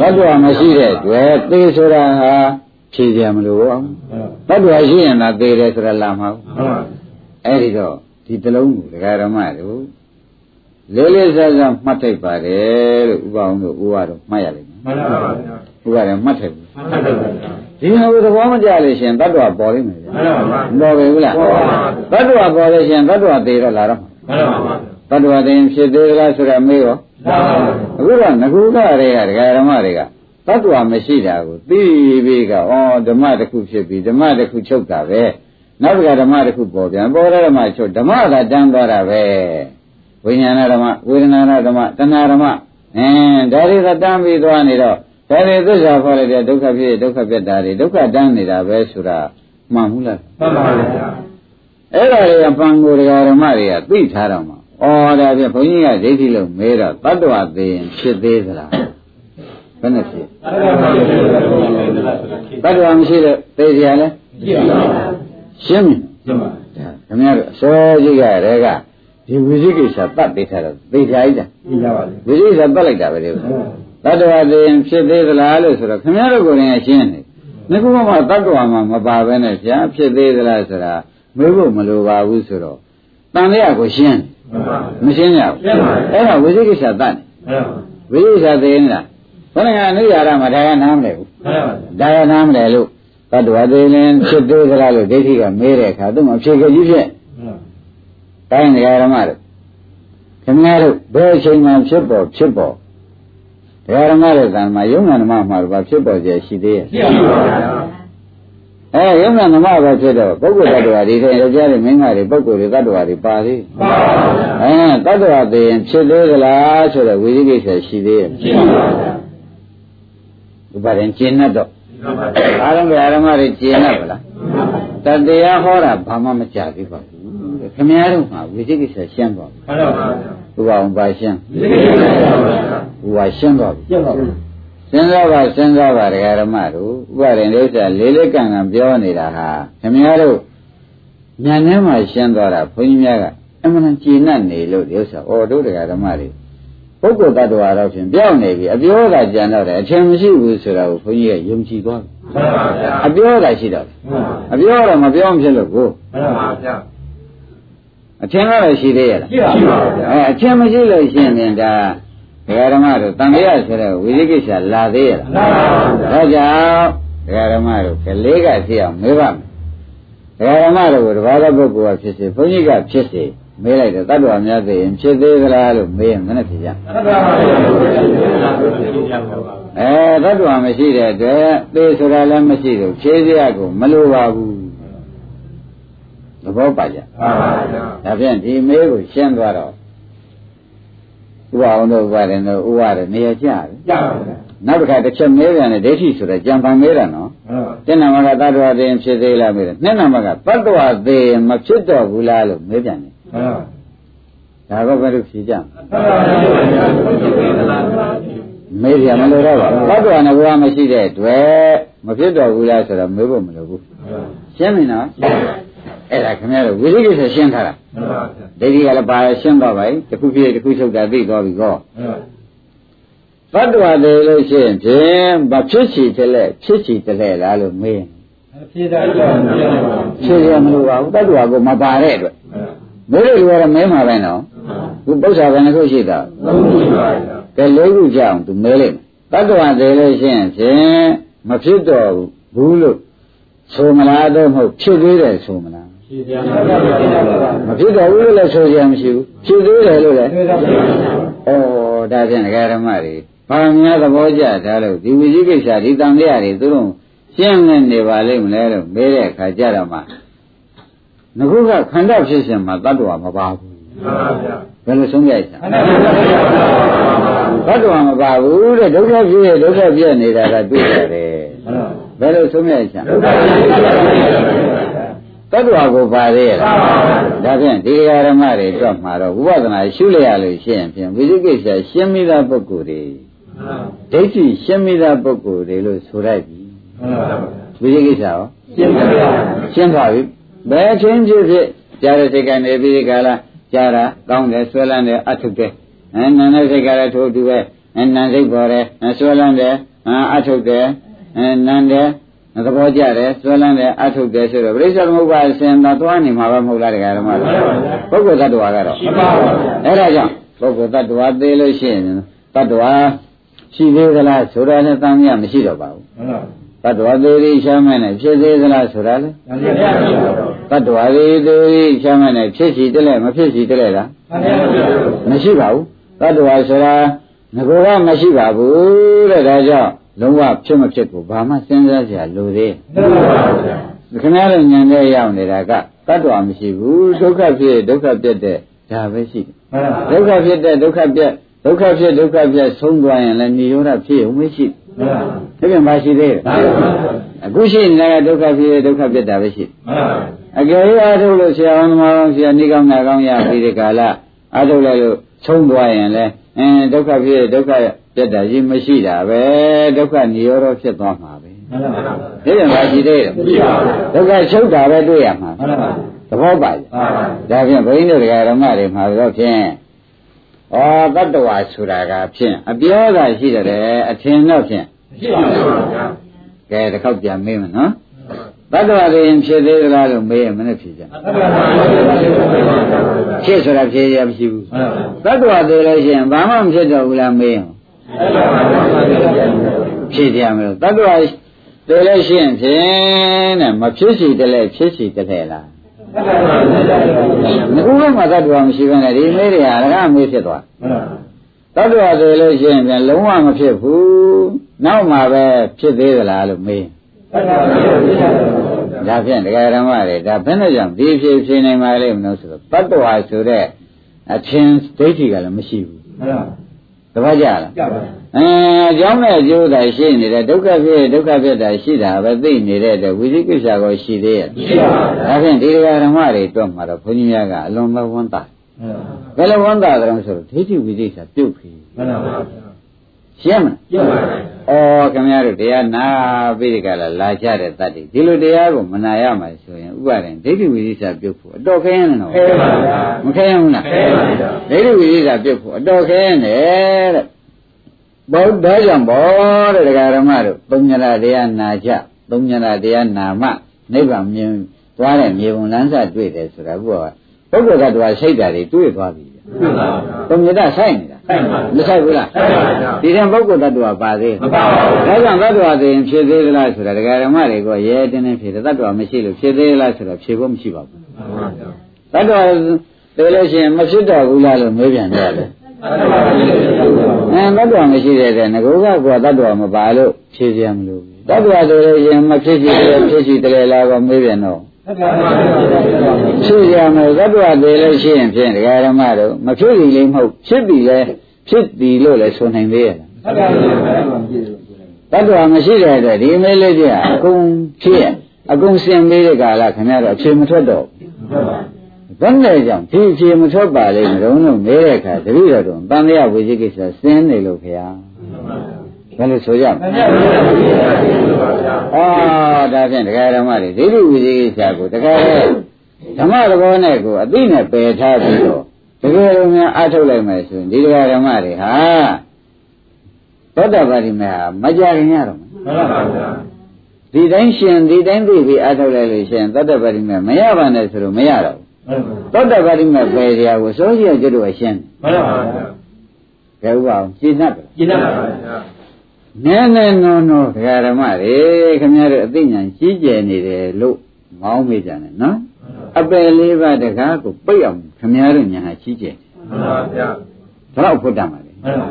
ဗျာတ attva မရှိတဲ့အတွက်သေဆိုတာဟာဖြေကြမလို့ဘောတ attva ရှိရင်သာသေတယ်ဆိုတာလာမှာဘူးမှန်ပါအဲ့ဒီတော့ဒီတလုံးကိုဒကာဓမ္မတို့လေးလေးစားစားမှတ်ထိုက်ပါတယ်လို့ဥပအောင်တို့ဥပါတော့မှတ်ရလိမ့်မယ်မှန်ပါဗျာဥပါလည်းမှတ်ထိုက်ဘူးမှန်ပါဗျာ ဒီဟာကိုသဘောမကျလို့ရှိရင်တ attva ပေါ်လိမ့်မယ်ဗျာမှန်ပါဗျာမပေါ်ပြီဘူးလားပေါ်ပါတ attva ပေါ်လို့ရှိရင်တ attva သေးတော့လာတော့မှာမှန်ပါဗျာတ attva သေးရင်ဖြစ်သေးသလားဆိုတာမေးရောမှန်ပါဗျာအခုတော့ငကူကတွေကဒကာဓမ္မတွေကတ attva မရှိတာကိုသိပြီးကဩဓမ္မတစ်ခုဖြစ်ပြီးဓမ္မတစ်ခုချုပ်တာပဲနောက်တစ်ခါဓမ္မတစ်ခုပေါ်ပြန်ပေါ်တဲ့ဓမ္မချုပ်ဓမ္မသာတန်းသွားတာပဲဝိညာဏဓမ္မဝေဒနာဓမ္မတဏှာဓမ္မအင်းဒါတွေကတန်းပြီးသွားနေတော့ ဒါတွေသစ္စာခေါ်လိုက်တဲ့ဒုက္ခဖြစ်ဒုက္ခပြတ်တာတွေဒုက္ခတန်းနေတာပဲဆိုတာမှန်ဘူးလားမှန်ပါဗျာအဲ့ဒါတွေကပန်ကိုယ်ဓမ္မတွေကသိထားတော့မှာ။ဩဒါဖြင့်ဘုန်းကြီးကဒိဋ္ဌိလို့မေးတော့တတ္တဝသိရင်ဖြစ်သေးသလား။ဘယ်နဲ့ဖြစ်။တတ္တဝမရှိတဲ့သိကြလဲရှင်းပြီရှင်းပါ။ဒါခင်ဗျားတို့အစောကြီးကတည်းကဒီဝိသိကိစ္စတတ်သိထားတော့သိကြ ਈ တာကြည့်ကြပါလေ။ဝိသိကိစ္စတတ်လိုက်တာပဲဒီဥစ္စာ။ တတ္တဝသိရင်ဖြစ်သေးသလားလို့ဆိုတော့ခင်ဗျားတို့ကိုယ်တိုင်ရှင်းနေ။ငါကမှတတ္တဝမှာမပါဘဲနဲ့ဗျာဖြစ်သေးသလားဆိုတာမေးဖို့မလိုပါဘူးဆိုတော့တန်လျာကိုရှင်းတယ်မှန်ပါမရှင်းကြဘူးရှင်းပါပြီအဲ့ဒါဝိသိကိစ္စတတ်နေမှန်ပါဝိသိကိစ္စသိနေတာဘယ်နဲ့ကအနုရာရမှာဒါကနားမလဲဘူးမှန်ပါဒါကနားမလဲလို့တတ္တဝသိရင်ဖြစ်သေးသလားလို့ဒိဋ္ဌိကမေးတဲ့အခါသူ့မှာဖြေကြကြီးဖြစ်တိုင်းနေရာဓမ္မတို့ခင်ဗျားတို့ဘယ်အချိန်မှဖြစ်ပေါ်ဖြစ်ပေါ်တ ရားဓမ္မတွေကံမှာယုံနာဓမ္မမှာတော့ဖြစ်ပေါ်ကြရှိသေးရဲ့ရှင်းပါဗျာအဲယုံနာဓမ္မပဲဖြစ်တော့ပုဂ္ဂိုလ်တ attva တွေတဲ့ယောက်ျားတွေမိန်းမတွေပုဂ္ဂိုလ်တွေတ attva တွေပါသေးမှန်ပါဗျာအဲတတ္တဝသိရင်ဖြစ်သေးသလားဆိုတော့ဝိသိကိစ္စရှိသေးရဲ့ရှင်းပါဗျာဥပါရင်ကျင့်တတ်တော့မှန်ပါအားလုံးကအာရမတွေကျင့်တတ်ပါလားတတရားဟောတာဘာမှမကြသေးပါဘူးတဲ့ခင်ဗျားတို့မှာဝိသိကိစ္စရှင်းသွားပြီမှန်ပါဗျာ ဥပါအောင်ပါရှင်းရှင်းပါဗျာဥပါရှင်းသွားပြီရှင်းပါဗျာစဉ်းစားပါစဉ်းစားပါတရားဓမ္မတို့ဥပါရင်ဒုစရလေးလေးကံကံပြောနေတာဟာခင်ဗျားတို့ဉာဏ်ထဲမှာရှင်းသွားတာဘုန်းကြီးများကအမှန်တန်ကျင့်တတ်နေလို့ဒီဥစ္စာဩတို့တရားဓမ္မတွေပုဂ္ဂိုလ်တ attva တော့ဖြင့်ပြောင်းနေပြီအပြောတာကြံတော့တယ်အထင်မရှိဘူးဆိုတာကိုဘုန်းကြီးကယုံကြည်သွားပြီမှန်ပါဗျာအပြောတာရှိတော့တယ်အပြောတော့မပြောမဖြစ်လို့ကိုမှန်ပါဗျာ အထင်ကတော့ရှိသေးရလားရှင်းပါဗျာအဲအထင်မရှိလို့ရှင်းရင်ဒါဘတရားဓမ္မတို့တန်တရားဆိုတဲ့ဝိသိကိစ္စလာသေးရလားမှန်ပါဗျာဒါကြောင့်တရားဓမ္မတို့ကလေးကသိအောင်မေးပါမယ်တရားဓမ္မတို့ကိုတပါးသောပုဂ္ဂိုလ်ကဖြစ်စေဘုန်းကြီးကဖြစ်စေမေးလိုက်တော့တတ္တဝါများသိရင်ဖြစ်သေးသလားလို့မေးရင်မနဲ့ဖြစ်ကြမှန်ပါဗျာအဲတတ္တဝါမရှိတဲ့အတွက်သေဆိုတာလည်းမရှိတော့ဖြေစရာကိုမလိုပါဘူး သဘောပါကြမှန်ပါဗျာဒါဖြင့်ဒီမေးကိုရှင်းသွားတော့ဥပအောင်တို့ဥပါရင်တို့ဥပါရနေရာကျတယ်ကြပါဗျာနောက်တစ်ခါတစ်ချက်မေးပြန်တယ်ဒိဋ္ဌိဆိုတဲ့ကြံပန်မေးတာနော်မှန်ပါတဏ္ဍမကတတ္တဝါသေးရင်ဖြစ်သေးလားမေးတယ်နှစ်နံပါတ်ကတတ္တဝါသေးရင်မဖြစ်တော့ဘူးလားလို့မေးပြန်တယ်မှန်ပါဒါတော့ဘယ်လိုဖြေကြမလဲမှန်ပါဗျာမေးပြန်မလို့တော့ပါဘူးတတ္တဝါနဲ့ဘဝမရှိတဲ့အတွက်မဖြစ်တော့ဘူးလားဆိုတော့မေးဖို့မလိုဘူးရှင်းပြီနော် အဲ့ဒါခင်ဗျားတို့ဝိသိကိစ္စရှင်းထားတာမှန်ပါဗျာဒိဋ္ဌိကလည်းပါရှင်းတော့ပါပြီတစ်ခုပြည့်တစ်ခုချုပ်တာသိသွားပြီကောမှန်ပါတတ္တဝါသေးလို့ရှိရင်ဖြင့်မဖြစ်ချီတလဲဖြစ်ချီတလဲလားလို့မေးရင်ဖြေတာကြောင့်ပြန်ပါဖြေရမလို့ပါဘူးတတ္တဝါကိုမပါတဲ့အတွက်မေးလို့လူကတော့မဲမှာပဲနော်သူပု္ပ္ပာဘယ်နှခုရှိတာသုံးခုပါဗျာကဲလေးခုကြအောင်သူမဲလိုက်မယ်တတ္တဝါသေးလို့ရှိရင်ဖြင့်မဖြစ်တော့ဘူးလို့ဆိုမလားတော့မဟုတ်ဖြစ်သေးတယ်ဆိုမလားဖြေပြန်ပါဗျာ မဖြစ်တော့ဘူးလို့လည်းဆိုရမရှိဘူးဖြစ်သေးတယ်လို့လည်းဖြေတာပါဗျာဩဒါဖြင့်ဒကာဓမ္မတွေဘာများသဘောကျတာလို့ဒီဝိဇိကိစ္စဒီတန်လျာတွေသူတို့ရှင်းနေနေပါလိမ့်မလဲလို့မေးတဲ့အခါကျတော့မှငခုကခန္ဓာဖြစ်ရှင်မှာတတ္တဝါမပါဘူးမှန်ပါဗျာဘယ်လိုဆုံးဖြတ်ချင်မှန်ပါဗျာတတ္တဝါမပါဘူးတဲ့ဒုက္ခဖြစ်ရဒုက္ခပြည့်နေတာကတွေ့ရတယ်ဘယ်လိုဆုံးဖြတ်ချင်ဒုက္ခဖြစ်ပါဗျာ တတ္တဝါကိုပါသေးရလားဒါဖြင့်ဒီဃာရမတွေတော့မှာတော့ဝိပဿနာရှုလိုက်ရလို့ရှိရင်ဖြင့်ဝိဇိကိစ္စရှင်းမိသားပုဂ္ဂိုလ်တွေဒိဋ္ဌိရှင်းမိသားပုဂ္ဂိုလ်တွေလို့ဆိုလိုက်ပြီမှန်ပါဗျာဝိဇိကိစ္စရောရှင်းပါဗျာရှင်းသွားပြီဘယ်ချင်းဖြစ်ဖြစ်ကြားတဲ့စိတ်ကနေပြီးဒီကလာကြားတာကောင်းတယ်ဆွဲလန်းတယ်အထုတ်တယ်အဲနာနဲ့စိတ်ကလည်းထိုးတူပဲအဲနာစိတ်ပေါ်တယ်အဲဆွဲလန်းတယ်အထုတ်တယ်အဲနန်းတယ် သဘောကျတယ်ဆွဲလန်းတယ်အထုတ်တယ်ဆိုတော့ပြိဿသမုပ္ပါအစဉ်သာသွားနေမှာပဲမဟုတ်လားတရားဓမ္မတွေပုဂ္ဂိုလ်တ attva ကတော့မှန်ပါဗျာအဲ့ဒါကြောင့်ပုဂ္ဂိုလ်တ attva သေးလို့ရှိရင်တ attva ရှိသေးသလားဆိုတာနဲ့တမ်းမြမရှိတော့ပါဘူးမှန်ပါတ attva သေးသေးရှားမဲ့နဲ့ဖြစ်သေးသလားဆိုတာလေမှန်ပါဗျာတ attva သေးသေးရှားမဲ့နဲ့ဖြစ်စီတက်လဲမဖြစ်စီတက်လဲလားမှန်ပါဗျာမရှိပါဘူးတ attva ဆိုတာငကောကမရှိပါဘူးတဲ့ဒါကြောင့် လုံးဝဖြစ်မဖြစ်ကိုဘာမှစဉ်းစားစရာလိုသေးမှန်ပါဗျာခင်ဗျားတို့ဉာဏ်နဲ့ရောက်နေတာကတ attva မရှိဘူးဒုက္ခဖြစ်ဒုက္ခပြတ်တဲ့ဒါပဲရှိတယ်မှန်ပါဒုက္ခဖြစ်တဲ့ဒုက္ခပြတ်ဒုက္ခဖြစ်ဒုက္ခပြတ်ဆုံးသွားရင်လည်းនិရောဓဖြစ်ဦးမရှိမှန်ပါဘူးဒါပြန်မရှိသေးတယ်မှန်ပါအခုရှိနေတာကဒုက္ခဖြစ်ဒုက္ခပြတ်တာပဲရှိမှန်ပါအကယ်၍အားထုတ်လို့ဆရာအောင်သမားအောင်ဆရာနေကောင်းနာကောင်းရပြီးဒီကာလအားထုတ်လိုက်လို့ဆုံးသွားရင်လည်းအင်းဒုက္ခဖြစ်ဒုက္ခ ပြတ်တာကြီးမရှိတာပဲဒုက္ခនិရောဓဖြစ်သွားမှာပဲမှန်ပါဒါပြန်မရှိသေးတယ်မရှိပါဘူးဒုက္ခချုပ်တာပဲတွေ့ရမှာမှန်ပါသဘောပါ့မှန်ပါဒါဖြင့်ဘုန်းကြီးတို့ဓမ္မတွေမှာတော့ဖြင့်ဩတတ္တဝါဆိုတာကဖြင့်အပြောသာရှိတယ်အထင်တော့ဖြင့်မရှိပါဘူးဗျာကဲတစ်ခေါက်ပြန်မေးမယ်နော်တတ္တဝါတွေရင်ဖြစ်သေးသလားလို့မေးရင်မနဲ့ဖြေကြမှန်ပါဗျာဖြစ်ဆိုတာဖြေရမရှိဘူးမှန်ပါတတ္တဝါတွေလည်းရှိရင်ဘာမှမဖြစ်တော့ဘူးလားမေးရင် ဖြေကြမယ်လို့တတ္တဝါတွေလည်းရှိရင်ဖြင့်တဲ့မဖြစ်စီတလဲဖြစ်စီတလဲလားငခုကမှတတ္တဝါမရှိဘဲနဲ့ဒီမေးတွေဟာအရဟမေးဖြစ်သွားတတ္တဝါဆိုလို့ရှိရင်ပြန်လုံးဝမဖြစ်ဘူးနောက်မှပဲဖြစ်သေးသလားလို့မေးဒါဖြင့်တရားဓမ္မတွေဒါဘယ်နဲ့ကြောင့်ဒီဖြစ်ဖြစ်နိုင်ပါလိမ့်မလို့ဆိုတော့တတ္တဝါဆိုတဲ့အချင်းဒိဋ္ဌိကလည်းမရှိဘူး တပတ်ကြလားအဲအကြောင်းနဲ့အကျိုးသာရှိနေတဲ့ဒုက္ခဖြစ်ဒုက္ခဖြစ်တာရှိတာပဲသိနေတဲ့အတွက်ဝိသိကိစ္စကိုရှိသေးရဲ့ဒါဖြင့်ဒီတရားဓမ္မတွေတော့မှာတော့ဘုန်းကြီးများကအလွန်ပဲဝန်းတာဘယ်လိုဝန်းတာကြလဲဆိုတော့ဒိဋ္ဌိဝိသိကိစ္စပြုတ်ပြီ ရှင်းမလားဩခင်ဗျားတို့တရားနာပြီးဒီကလာလာကြတဲ့တတ်တယ်ဒီလိုတရားကိုမနာရမှာဆိုရင်ဥပါရင်ဒိဋ္ဌိဝိသိကိစ္စပြုတ်ဖို့အတော်ခဲရင်တော့မခဲရင်ဘူးလားဒိဋ္ဌိဝိသိကိစ္စပြုတ်ဖို့အတော်ခဲရင်တဲ့ဘုဒ္ဓကြောင့်ဘောတဲ့ဒကာရမတို့သုံးညရာတရားနာကြသုံးညရာတရားနာမှနိဗ္ဗာန်မြင်သွားတဲ့မြေပုံလန်းစတွေ့တယ်ဆိုတာဘုရားပုဂ္ဂိုလ်ကတည်းကစိတ်ဓာတ်တွေတွေ့သွားပြီ သုံးညရာဆိုင်နေတာမဆိုင်ဘူးလားဆိုင်ပါဗျာဒီတဲ့ပုဂ္ဂိုလ်တ attva ပါသေးမပါဘူးဒါကြောင့်တ attva သိရင်ဖြစ်သေးသလားဆိုတာဒကာဓမ္မတွေကရဲတင်းတင်းဖြစ်တယ်တ attva မရှိလို့ဖြစ်သေးလားဆိုတော့ဖြေဖို့မရှိပါဘူးမှန်ပါဗျာတ attva သိလို့ရှိရင်မဖြစ်တော့ဘူးလားလို့မေးပြန်ကြတယ်အဲတ attva မရှိတဲ့တဲ့ငကောကကွာတ attva မပါလို့ဖြေပြန်မလို့တ attva ဆိုလို့ရင်မဖြစ်ကြည့်တယ်ဖြစ်ကြည့်တယ်လားကောမေးပြန်တော့ ဖြစ်ရမယ်တ attva သိလို့ရှိရင်ဖြင့်ဒကာဓမ္မတို့မဖြစ်ပြီလေးမဟုတ်ဖြစ်ပြီလဲဖြစ်ပြီလို့လည်းဆိုနိုင်သေးရဲ့တ attva မရှိတဲ့အတွက်ဒီမေးလေးကြီးကအကုန်ဖြစ်ရအကုန်စင်ပေးတဲ့ကာလခင်ဗျားတို့အဖြေမထွက်တော့ဘယ်နဲ့ကြောင့်ဒီအဖြေမထွက်ပါလိမ့်မလို့လို့မေးတဲ့အခါတတိယတော့တန်မြတ်ဝိဇိကိစ္စစင်းနေလို့ခင်ဗျာ ဘယ်လိုဆိုရမလဲအာဒါဖြင့်တရားဓမ္မတွေဒိဋ္ဌိဝိဇိကိစ္စကိုတကယ်ဓမ္မသဘောနဲ့ကိုအသိနဲ့ပယ်ထားပြီးတော့တကယ်လို့များအထုတ်လိုက်မယ်ဆိုရင်ဒီတရားဓမ္မတွေဟာသောတာပတိမေဟာမကြခင်ရတော့မယ်မှန်ပါဗျာဒီတိုင်းရှင်ဒီတိုင်းသိပြီးအထုတ်လိုက်လို့ရှင်သောတာပတိမေမရပါနဲ့ဆိုလို့မရတော့ဘူးသောတာပတိမေပယ်ကြကိုစိုးကြီးကျွတ်တို့အရှင်းမှန်ပါဗျာဘယ်ဥပအောင်ရှင်းတတ်တယ်ကျင့်ရပါဗျာ နည်းနည်းနောနောဒကာဓမ္မတွေခင်ဗျားတို့အသိဉာဏ်ကြီးကျယ်နေတယ်လို့မောင်းမိကြတယ်နော်အပယ်လေးပါးတကားကိုပိတ်အောင်ခင်ဗျားတို့ညာဟာကြီးကျယ်မှန်ပါဗျာဘယ်တော့ဖွတ်တတ်မှာလဲမှန်ပါ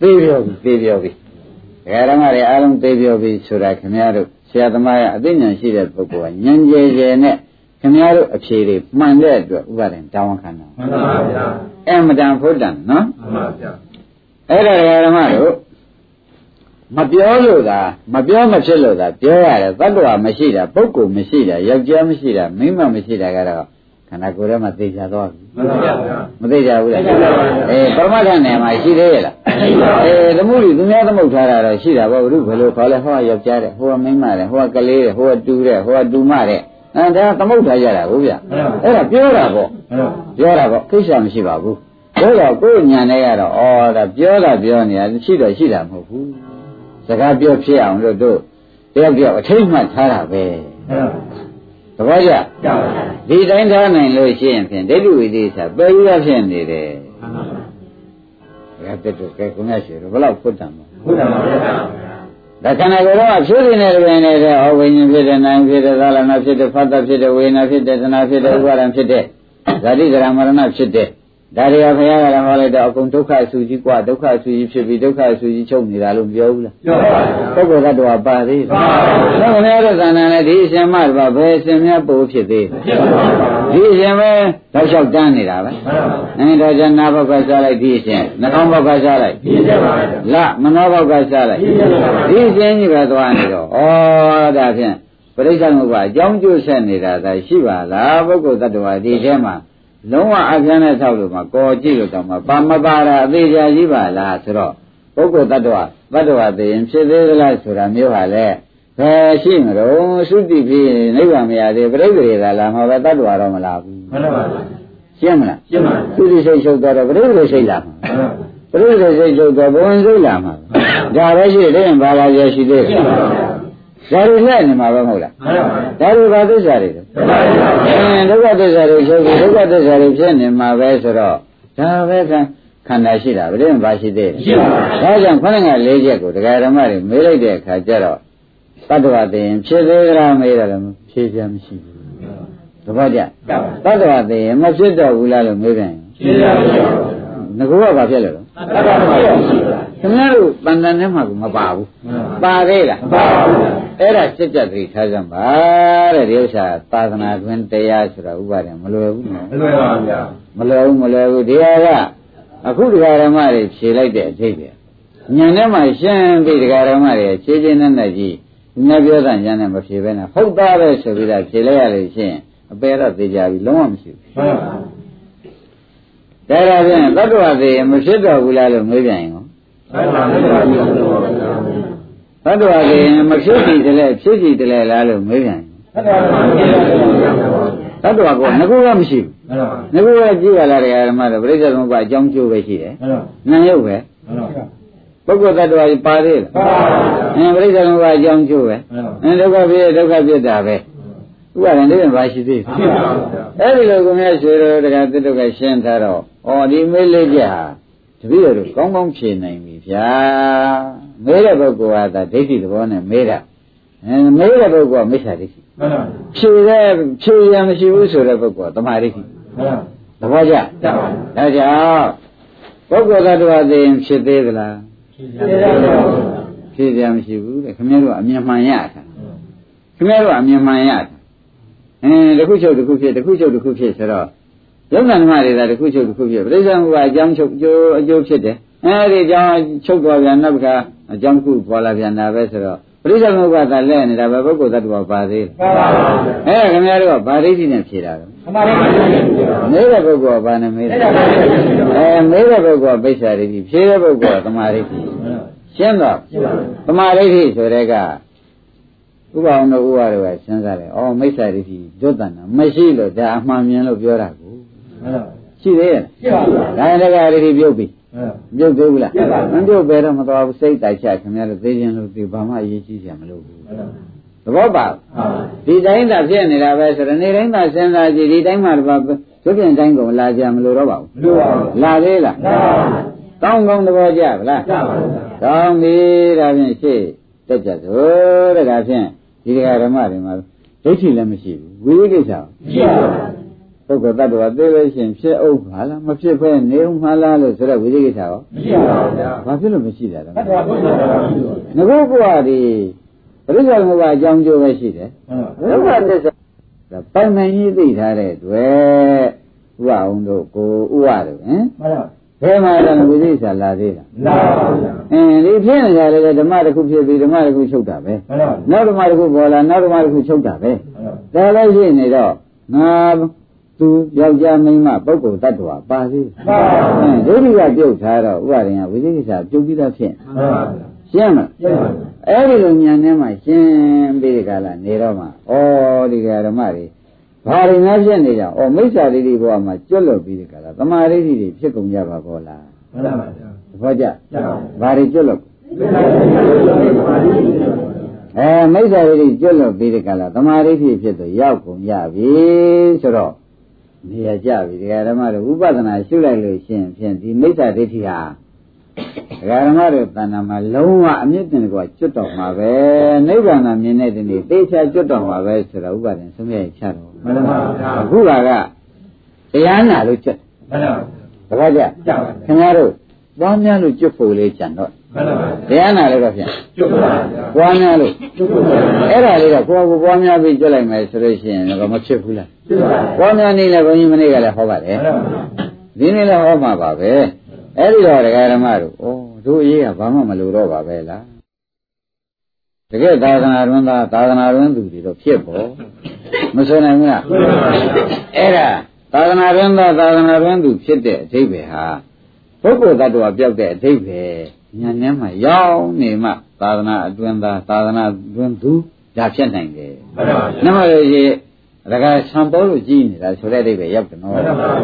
သေးပြောပြီသေးပြောပြီဒကာဓမ္မတွေအားလုံးသေးပြောပြီဆိုတာခင်ဗျားတို့ဆရာသမားရဲ့အသိဉာဏ်ရှိတဲ့ပုဂ္ဂိုလ်ကဉာဏ်ကျယ်ကျယ်နဲ့ခင်ဗျားတို့အဖြေတွေမှန်တဲ့အတွက်ဥပါဒံတောင်းခံတာမှန်ပါဗျာအမတန်ဖွတ်တန်နော်မှန်ပါဗျာအဲ့ဒါဒကာဓမ္မတို့ မပြောလို့သာမပြောမဖြစ်လို့သာပြောရတယ်တတ္တဝါမရှိတာပုဂ္ဂိုလ်မရှိတာယောက်ျားမရှိတာမိန်းမမရှိတာကတော့ခန္ဓာကိုယ်ထဲမှာသိကြသွားပြီမှန်ပါဗျာမသိကြဘူးလားသိကြပါဘူးအေးပရမတ္ထနယ်မှာရှိသေးရဲ့လားရှိပါဘူးအေးသမှုတွေသူများသမုတ်ထားတာတော့ရှိတာပေါ့ဘုရုဘယ်လိုခေါ်လဲဟောကယောက်ျားတဲ့ဟိုကမိန်းမတဲ့ဟိုကကလေးတဲ့ဟိုကတူတဲ့ဟိုကတူမတဲ့အဲဒါသမုတ်ထားကြတာဟုတ်ဗျအဲ့ဒါပြောတာပေါ့မှန်ပါပြောတာပေါ့ကိစ္စမရှိပါဘူးပြောတော့ကိုယ်ညာနဲ့ကတော့ဩဒါပြောတာပြောနေတာရှိတော့ရှိတာမဟုတ်ဘူး စကားပြောဖြစ်အောင်လို့တို့တယောက်တယောက်အထိတ်မှတ်ထားတာပဲမှန်ပါသဘောကျကြောက်ပါဒီတိုင်းထားနိုင်လို့ရှိရင်ဖြင့်ဒိဋ္ဌိဝိသေသပယ်ရဖြစ်နေတယ်ဒါတက်တော့ကဲကိုမြတ်ရှိတော့ဘယ်လောက်ဖွတ်တန်မလဲဘုရားပါဗျာဒါခန္ဓာကိုယ်တော့ဖြိုးနေတဲ့တွင်နေတဲ့ဩဝိညာဉ်ဖြစ်တဲ့နာမ်ဖြစ်တဲ့သာလနာဖြစ်တဲ့ဖတ်တဖြစ်တဲ့ဝေဒနာဖြစ်တဲ့သနာဖြစ်တဲ့ဥပါဒံဖြစ်တဲ့ဇာတိကရမရဏဖြစ်တဲ့ ဒါတွေကဘုရားကလည်းဟောလိုက်တော့အကုန်ဒုက္ခအဆူကြီးกว่าဒုက္ခအဆူကြီးဖြစ်ပြီးဒုက္ခအဆူကြီးချုပ်နေတာလို့ပြောဘူးလား ကြောက်ပါဗျာ ပုဂ္ဂိုလ်တ attva ပါသေးတယ် ပါပါဘုရား ဘုရားတို့သဏ္ဍာန်နဲ့ဒီအရှင်မတော်ဘယ်အရှင်များပို့ဖြစ်သေးလဲ ဖြစ်ပါပါ ဒီအရှင်ပဲတော့လျှောက်တန်းနေတာပဲ မှန်ပါ အဲဒါကြနာဘောက်ကစားလိုက်ဒီအရှင်နှာခေါင်းဘောက်ကစားလိုက် ဒီကျပါဗျာ လမနောဘောက်ကစားလိုက် ဒီကျပါ ဒီအရှင်ကြီးပဲသွားနေတော့ဩဒါဖြင့်ပရိစ္ဆေမှုကအကြောင်းကျိုးဆက်နေတာသာရှိပါလားပုဂ္ဂိုလ်တ attva ဒီထဲမှာ လုံးဝအပြန်းနဲ့ဆောက်လို့မှကော်ကြည့်လို့တော့မှပါမပါတာအသေးချာကြီးပါလားဆိုတော့ပုဂ္ဂိုလ်တ attva တ attva သိရင်ဖြစ်သေးသလားဆိုတာမျိုးဟာလေဘယ်ရှိမလို့သုတိဖြစ်နိဗ္ဗာန်မရသေးပြိဋ္ဌိရေသာလာမှာပဲတ attva တော့မလာဘူးမှန်ပါရှင်းမလားကျင့်ပါသုတိစိတ်ချုပ်တော့ပြိဋ္ဌိစိတ်လာမှာမှန်ပါပြိဋ္ဌိစိတ်ချုပ်တော့ဘဝင်စိတ်လာမှာဒါပဲရှိတယ်ဘာလာရရှိသေးတယ်ကျင့်ပါဗျာ ဒါတွေနဲ့နေမှာပဲမဟုတ်လားမှန်ပါဒါတွေဘာသစ္စာတွေလဲမှန်ပါဗျာအင်းဒုက္ခသစ္စာတွေချုပ်ပြီးဒုက္ခသစ္စာတွေဖြစ်နေမှာပဲဆိုတော့ဒါပဲကခန္ဓာရှိတာဗျာဘာရှိသေးလဲရှိပါဗျာဒါကြောင့်ခဏက၄ချက်ကိုတရားဓမ္မတွေမေးလိုက်တဲ့အခါကျတော့တတ္တဝသိရင်ဖြစ်သေးကြလားမေးတယ်လည်းဖြေပြမရှိဘူးသဘောကျတတ္တဝသိရင်မဖြစ်တော့ဘူးလားလို့မေးပြန်ရင်ရှင်းရပါဗျာငကောကဘာဖြစ်လဲလို့တတ်ပါပါရှိပါခင်ဗျားတို့တန်တန်ထဲမှာကမပါဘူးပါ သေးလားပါပါဗျာအဲ့ဒါစက်ကြက်သတိထားကြပါတဲ့ဒီဥစ္စာသာသနာတွင်တရားဆိုတာဥပါဒေမလွယ်ဘူးနော်မလွယ်ပါဗျာမလွယ်ဘူးမလွယ်ဘူးဒီဟာကအခုတရားဓမ္မတွေဖြေလိုက်တဲ့အထိပ္ပယ်ညာထဲမှာရှင်းပြီးတရားဓမ္မတွေခြေချင်းနဲ့နဲ့ကြီးညပြောတာညာနဲ့မဖြေဘဲနဲ့ဟုတ်သားပဲဆိုပြီးတော့ဖြေလိုက်ရလို့ရှင်းအပေတော့သိကြပြီလုံးဝမရှိဘူးမှန်ပါဒါကြပြန်သတ္တဝါသေးမဖြစ်တော့ဘူးလားလို့မေးပြန်ရင်ရောမှန်ပါဗျာ သတ္တဝါသေးမဖြစ်ကြည့်တယ်လေဖြစ်ကြည့်တယ်လေလားလို့မေးပြန်ရင်တတ်ပါပါသတ္တဝါကငကူကမရှိဘူးမှန်ပါငကူကကြည့်ရလားတရားဓမ္မတော့ပြိဿသမုပ္ပါအကြောင်းကျိုးပဲရှိတယ်မှန်ပါ။နာယုတ်ပဲမှန်ပါပုဂ္ဂိုလ်တ attva ပါသေးလားပါပါဗျာ။အင်းပြိဿသမုပ္ပါအကြောင်းကျိုးပဲမှန်ပါ။အင်းဒုက္ခဖြစ်ဒုက္ခဖြစ်တာပဲ။ဥပါဒံလေးပါရှိသေးတယ်ရှိပါဗျာ။အဲ့ဒီလိုကိုမြတ်ဆွေတော်တရားတိတုကရှင်းထားတော့ဩဒီမေးလေးချက်ဟာတပည့်တော်တို့ကောင်းကောင်းဖြေနိုင်ပြီဗျာ မေးတဲ့ပုဂ္ဂိုလ်ဟာဒါဒိဋ္ဌိသဘောနဲ့မေးတာအဲမေးတဲ့ပုဂ္ဂိုလ်ကမိစ္ဆာဒိဋ္ဌိမှန်ပါဖြေတဲ့ဖြေရမရှိဘူးဆိုတဲ့ပုဂ္ဂိုလ်ကသမာဓိဋ္ဌိမှန်ပါသဘောကျကြပါဒါကြောင့်ပုဂ္ဂိုလ်သတ္တဝါသိရင်ဖြစ်သေးသလားဖြေရပါဖြေရမရှိဘူးတဲ့ခင်ဗျားတို့ကအမြင်မှန်ရတာခင်ဗျားတို့ကအမြင်မှန်ရတာအင်းတစ်ခုချုပ်တစ်ခုဖြစ်တစ်ခုချုပ်တစ်ခုဖြစ်ဆိုတော့ယုံနာဓမ္မတွေသာတစ်ခုချုပ်တစ်ခုဖြစ်ပြိဿမှုကအကြောင်းချုပ်အကျိုးအကျိုးဖြစ်တယ်အဲဒီအကြောင်းချုပ်သွားပြန်နောက်တစ်ခါ အကြောင်းတစ်ခုပေါ်လာပြန်တာပဲဆိုတော့ပရိစ္ဆေမှုကသာလဲနေတာပဲပုဂ္ဂိုလ်သတ္တဝါပါသေးတယ်ပါပါအဲခင်ဗျားတို့ကဗာဒိဋ္ဌိနဲ့ဖြေတာတော့မှန်ပါပါမေးတဲ့ပုဂ္ဂိုလ်ကဘာနဲ့မေးတယ်အဲမေးတဲ့ပုဂ္ဂိုလ်ကပိစ္ဆာဒိဋ္ဌိဖြေတဲ့ပုဂ္ဂိုလ်ကသမာဓိဋ္ဌိရှင်းတော့သမာဓိဋ္ဌိဆိုတဲ့ကဥပအောင်တို့ဥပါတို့ကစဉ်းစားတယ်အော်မိစ္ဆာဒိဋ္ဌိဒုတ္တနာမရှိလို့ဒါအမှန်မြင်လို့ပြောတာကိုမှန်ပါရှိသေးရဲ့ရှိပါဘူးဒါရင်တကဒိဋ္ဌိပြုတ်ပြီ မှန်ပါပြုတ်သေးဘူးလားပြုတ်ပါဘူးမပြုတ်ပဲတော့မတော်ဘူးစိတ်တိုက်ချခင်ဗျားတို့သိခြင်းလို့ဒီဘာမှအရေးကြီးစရာမလိုဘူးမှန်ပါသဘောပါမှန်ပါဒီတိုင်းသာဖြစ်နေတာပဲဆိုတော့နေတိုင်းသာစဉ်းစားကြည့်ဒီတိုင်းမှာတော့သူပြင်တိုင်းကိုလာကြမလို့တော့ပါဘူးလူပါဘူးလာသေးလားမှန်ပါကောင်းကောင်းသဘောကျဗလားကြပါဘူးကောင်းပြီဒါဖြင့်ရှေ့တက်ကြသို့တဲ့ဒါဖြင့်ဒီတရားဓမ္မတွေမှာဒိဋ္ဌိလည်းမရှိဘူးဝိသိကိစ္စရှိပါဘူး ပုဂ္ဂိုလ်တ attva သိလို့ရှိရင်ဖြစ်အောင်ပါလားမဖြစ်ဖဲနေအောင်မလားလို့ဆိုတော့ဝိသိကိစ္စရောမရှိပါဘူးဗျာဘာဖြစ်လို့မရှိတာလဲဘတ်တော်ဘုရားမရှိပါဘူးငကုဘုရားဒီပရိစ္ဆေဘုရားအကြောင်းကျိုးပဲရှိတယ်မှန်ပါဒုက္ခသစ္စာဒါပိုင်နိုင်ကြီးသိထားတဲ့တွေ့ဥပအောင်တို့ကိုဥဝတို့ဟင်မှန်ပါဘယ်မှာလဲဝိသိကိစ္စလာသေးလားလာပါဘူးဗျာအင်းဒီဖြစ်နေကြတယ်ဓမ္မတစ်ခုဖြစ်ပြီးဓမ္မတစ်ခုချုပ်တာပဲမှန်ပါနောက်ဓမ္မတစ်ခုပေါ်လာနောက်ဓမ္မတစ်ခုချုပ်တာပဲမှန်ပါဒါလည်းရှိနေတော့ငါ သူယောက်ျားမိန်းမပုဂ္ဂိုလ်တ attva ပါသေးမှန်ပါအင်းဒုတိယပြုတ်ထားတော့ဥပါရင်ကဝိသိကိစ္စပြုတ်ပြီးသားဖြစ်မှန်ပါဗျာရှင်းမလားရှင်းပါအဲ့ဒီလိုဉာဏ်ထဲမှာရှင်းပြီးဒီကလာနေတော့မှဩဒီကဓမ္မတွေဘာတွေများဖြစ်နေကြဩမိစ္ဆာဒိဋ္ဌိဘဝမှာကျွတ်လွတ်ပြီးဒီကလာသမာဓိဋ္ဌိတွေဖြစ်ကုန်ကြပါဘောလားမှန်ပါဗျာသဘောကျကြပါဘာတွေကျွတ်လွတ်အဲမိစ္ဆာဒိဋ္ဌိကျွတ်လွတ်ပြီးဒီကလာသမာဓိဋ္ဌိဖြစ်တော့ရောက်ကုန်ကြပြီဆိုတော့ နေရာကြပြီဒီကဓမ္မတို့ဥပဒနာရှုလိုက်လို့ရှင်းဖြင့်ဒီမိစ္ဆာဒိဋ္ဌိဟာဒကာဓမ္မတို့တဏ္ဍာမှာလုံးဝအမြင့်တင်ကွာကျွတ်တော်မှာပဲနိဗ္ဗာန်မြင်တဲ့ဒီနေ့သေချာကျွတ်တော်မှာပဲဆိုတော့ဥပါဒင်ဆုံးဖြတ်ချတော့မှန်ပါဗျာအခုကတရားနာလို့ကျွတ်မှန်ပါတခါကြကြပါခင်ဗျားတို့သွားများလို့ကျွတ်ဖို့လေးကြံတော့မှန်ပါ တရားနာလို့တော့ဖြင့်ကျုပ်ပါဗျာပွားများလို့ကျုပ်ပါဗျာအဲ့ဒါလေးကကိုယ့်ကိုယ်ပွားများပြီးကြွလိုက်မယ်ဆိုလို့ရှိရင်တော့မဖြစ်ဘူးလားကျုပ်ပါပွားများနေလဲဘုန်းကြီးမနေ့ကလည်းဟောပါတယ်မှန်ပါဒီနေ့လည်းဟောမှာပါပဲအဲ့ဒီတော့ဒကာဓမ္မတို့ဩတို့အရေးကဘာမှမလိုတော့ပါပဲလားတကယ်သာသနာ့တွင်သာသာသနာ့တွင်သူတွေတော့ဖြစ်ပေါ်မဆိုနိုင်ဘူးလားအဲ့ဒါသာသနာ့တွင်သာသာသနာ့တွင်သူဖြစ်တဲ့အဓိပ္ပာယ်ဟာပုဂ္ဂိုလ်တ attva ပြောက်တဲ့အဓိပ္ပာယ် ဉာဏ်ထဲမှာရောက်နေမှသာသနာအတွင်သာသာသနာတွင်သူဒါဖြစ်နိုင်တယ် မှန်ပါ နမရရေဒါကဆံပေါ်လို့ကြီးနေတာဆိုတဲ့အိဗယ်ရောက်တယ်နော်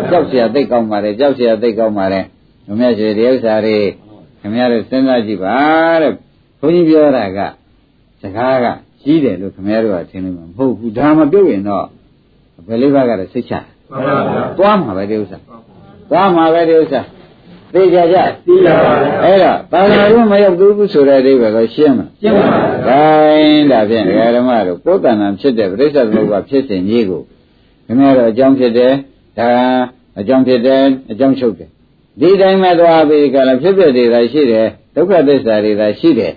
ကြောက်เสียသိတ်ကောင်းပါတယ်ကြောက်เสียသိတ်ကောင်းပါတယ်ဘုရားရှင်ဒီဥစ္စာတွေခင်ဗျားတို့စဉ်းစားကြည့်ပါတဲ့ဘုန်းကြီးပြောတာကစကားကကြီးတယ်လို့ခင်ဗျားတို့ကထင်နေမှာမဟုတ်ဘူးဒါမပြုတ်ရင်တော့ဘယ်လေးပါးကတော့စိတ်ချ မှန်ပါဗျာ သွားမှာပဲဒီဥစ္စာသွားမှာပဲဒီဥစ္စာ သိကြကြသိရပါဗျာအဲ့တော့သာသနာ့ဘုမရောက်သေးဘူးဆိုတဲ့အိဗယ်ကိုရှင်းမှာကျုပ်ပါဗျာ။ဒါင်းဒါဖြင့်ဒကာဓမ္မတို့ကိုယ်တဏ္ဍာဖြစ်တဲ့ပြိဿသမုပ္ပါဖြစ်စဉ်ကြီးကိုခင်ဗျားတို့အကြောင်းဖြစ်တယ်ဒါအကြောင်းဖြစ်တယ်အကြောင်းချုပ်တယ်ဒီတိုင်းမဲ့သွားပြီးကြလားဖြစ်ဖြစ်တွေသာရှိတယ်ဒုက္ခသစ္စာတွေသာရှိတယ်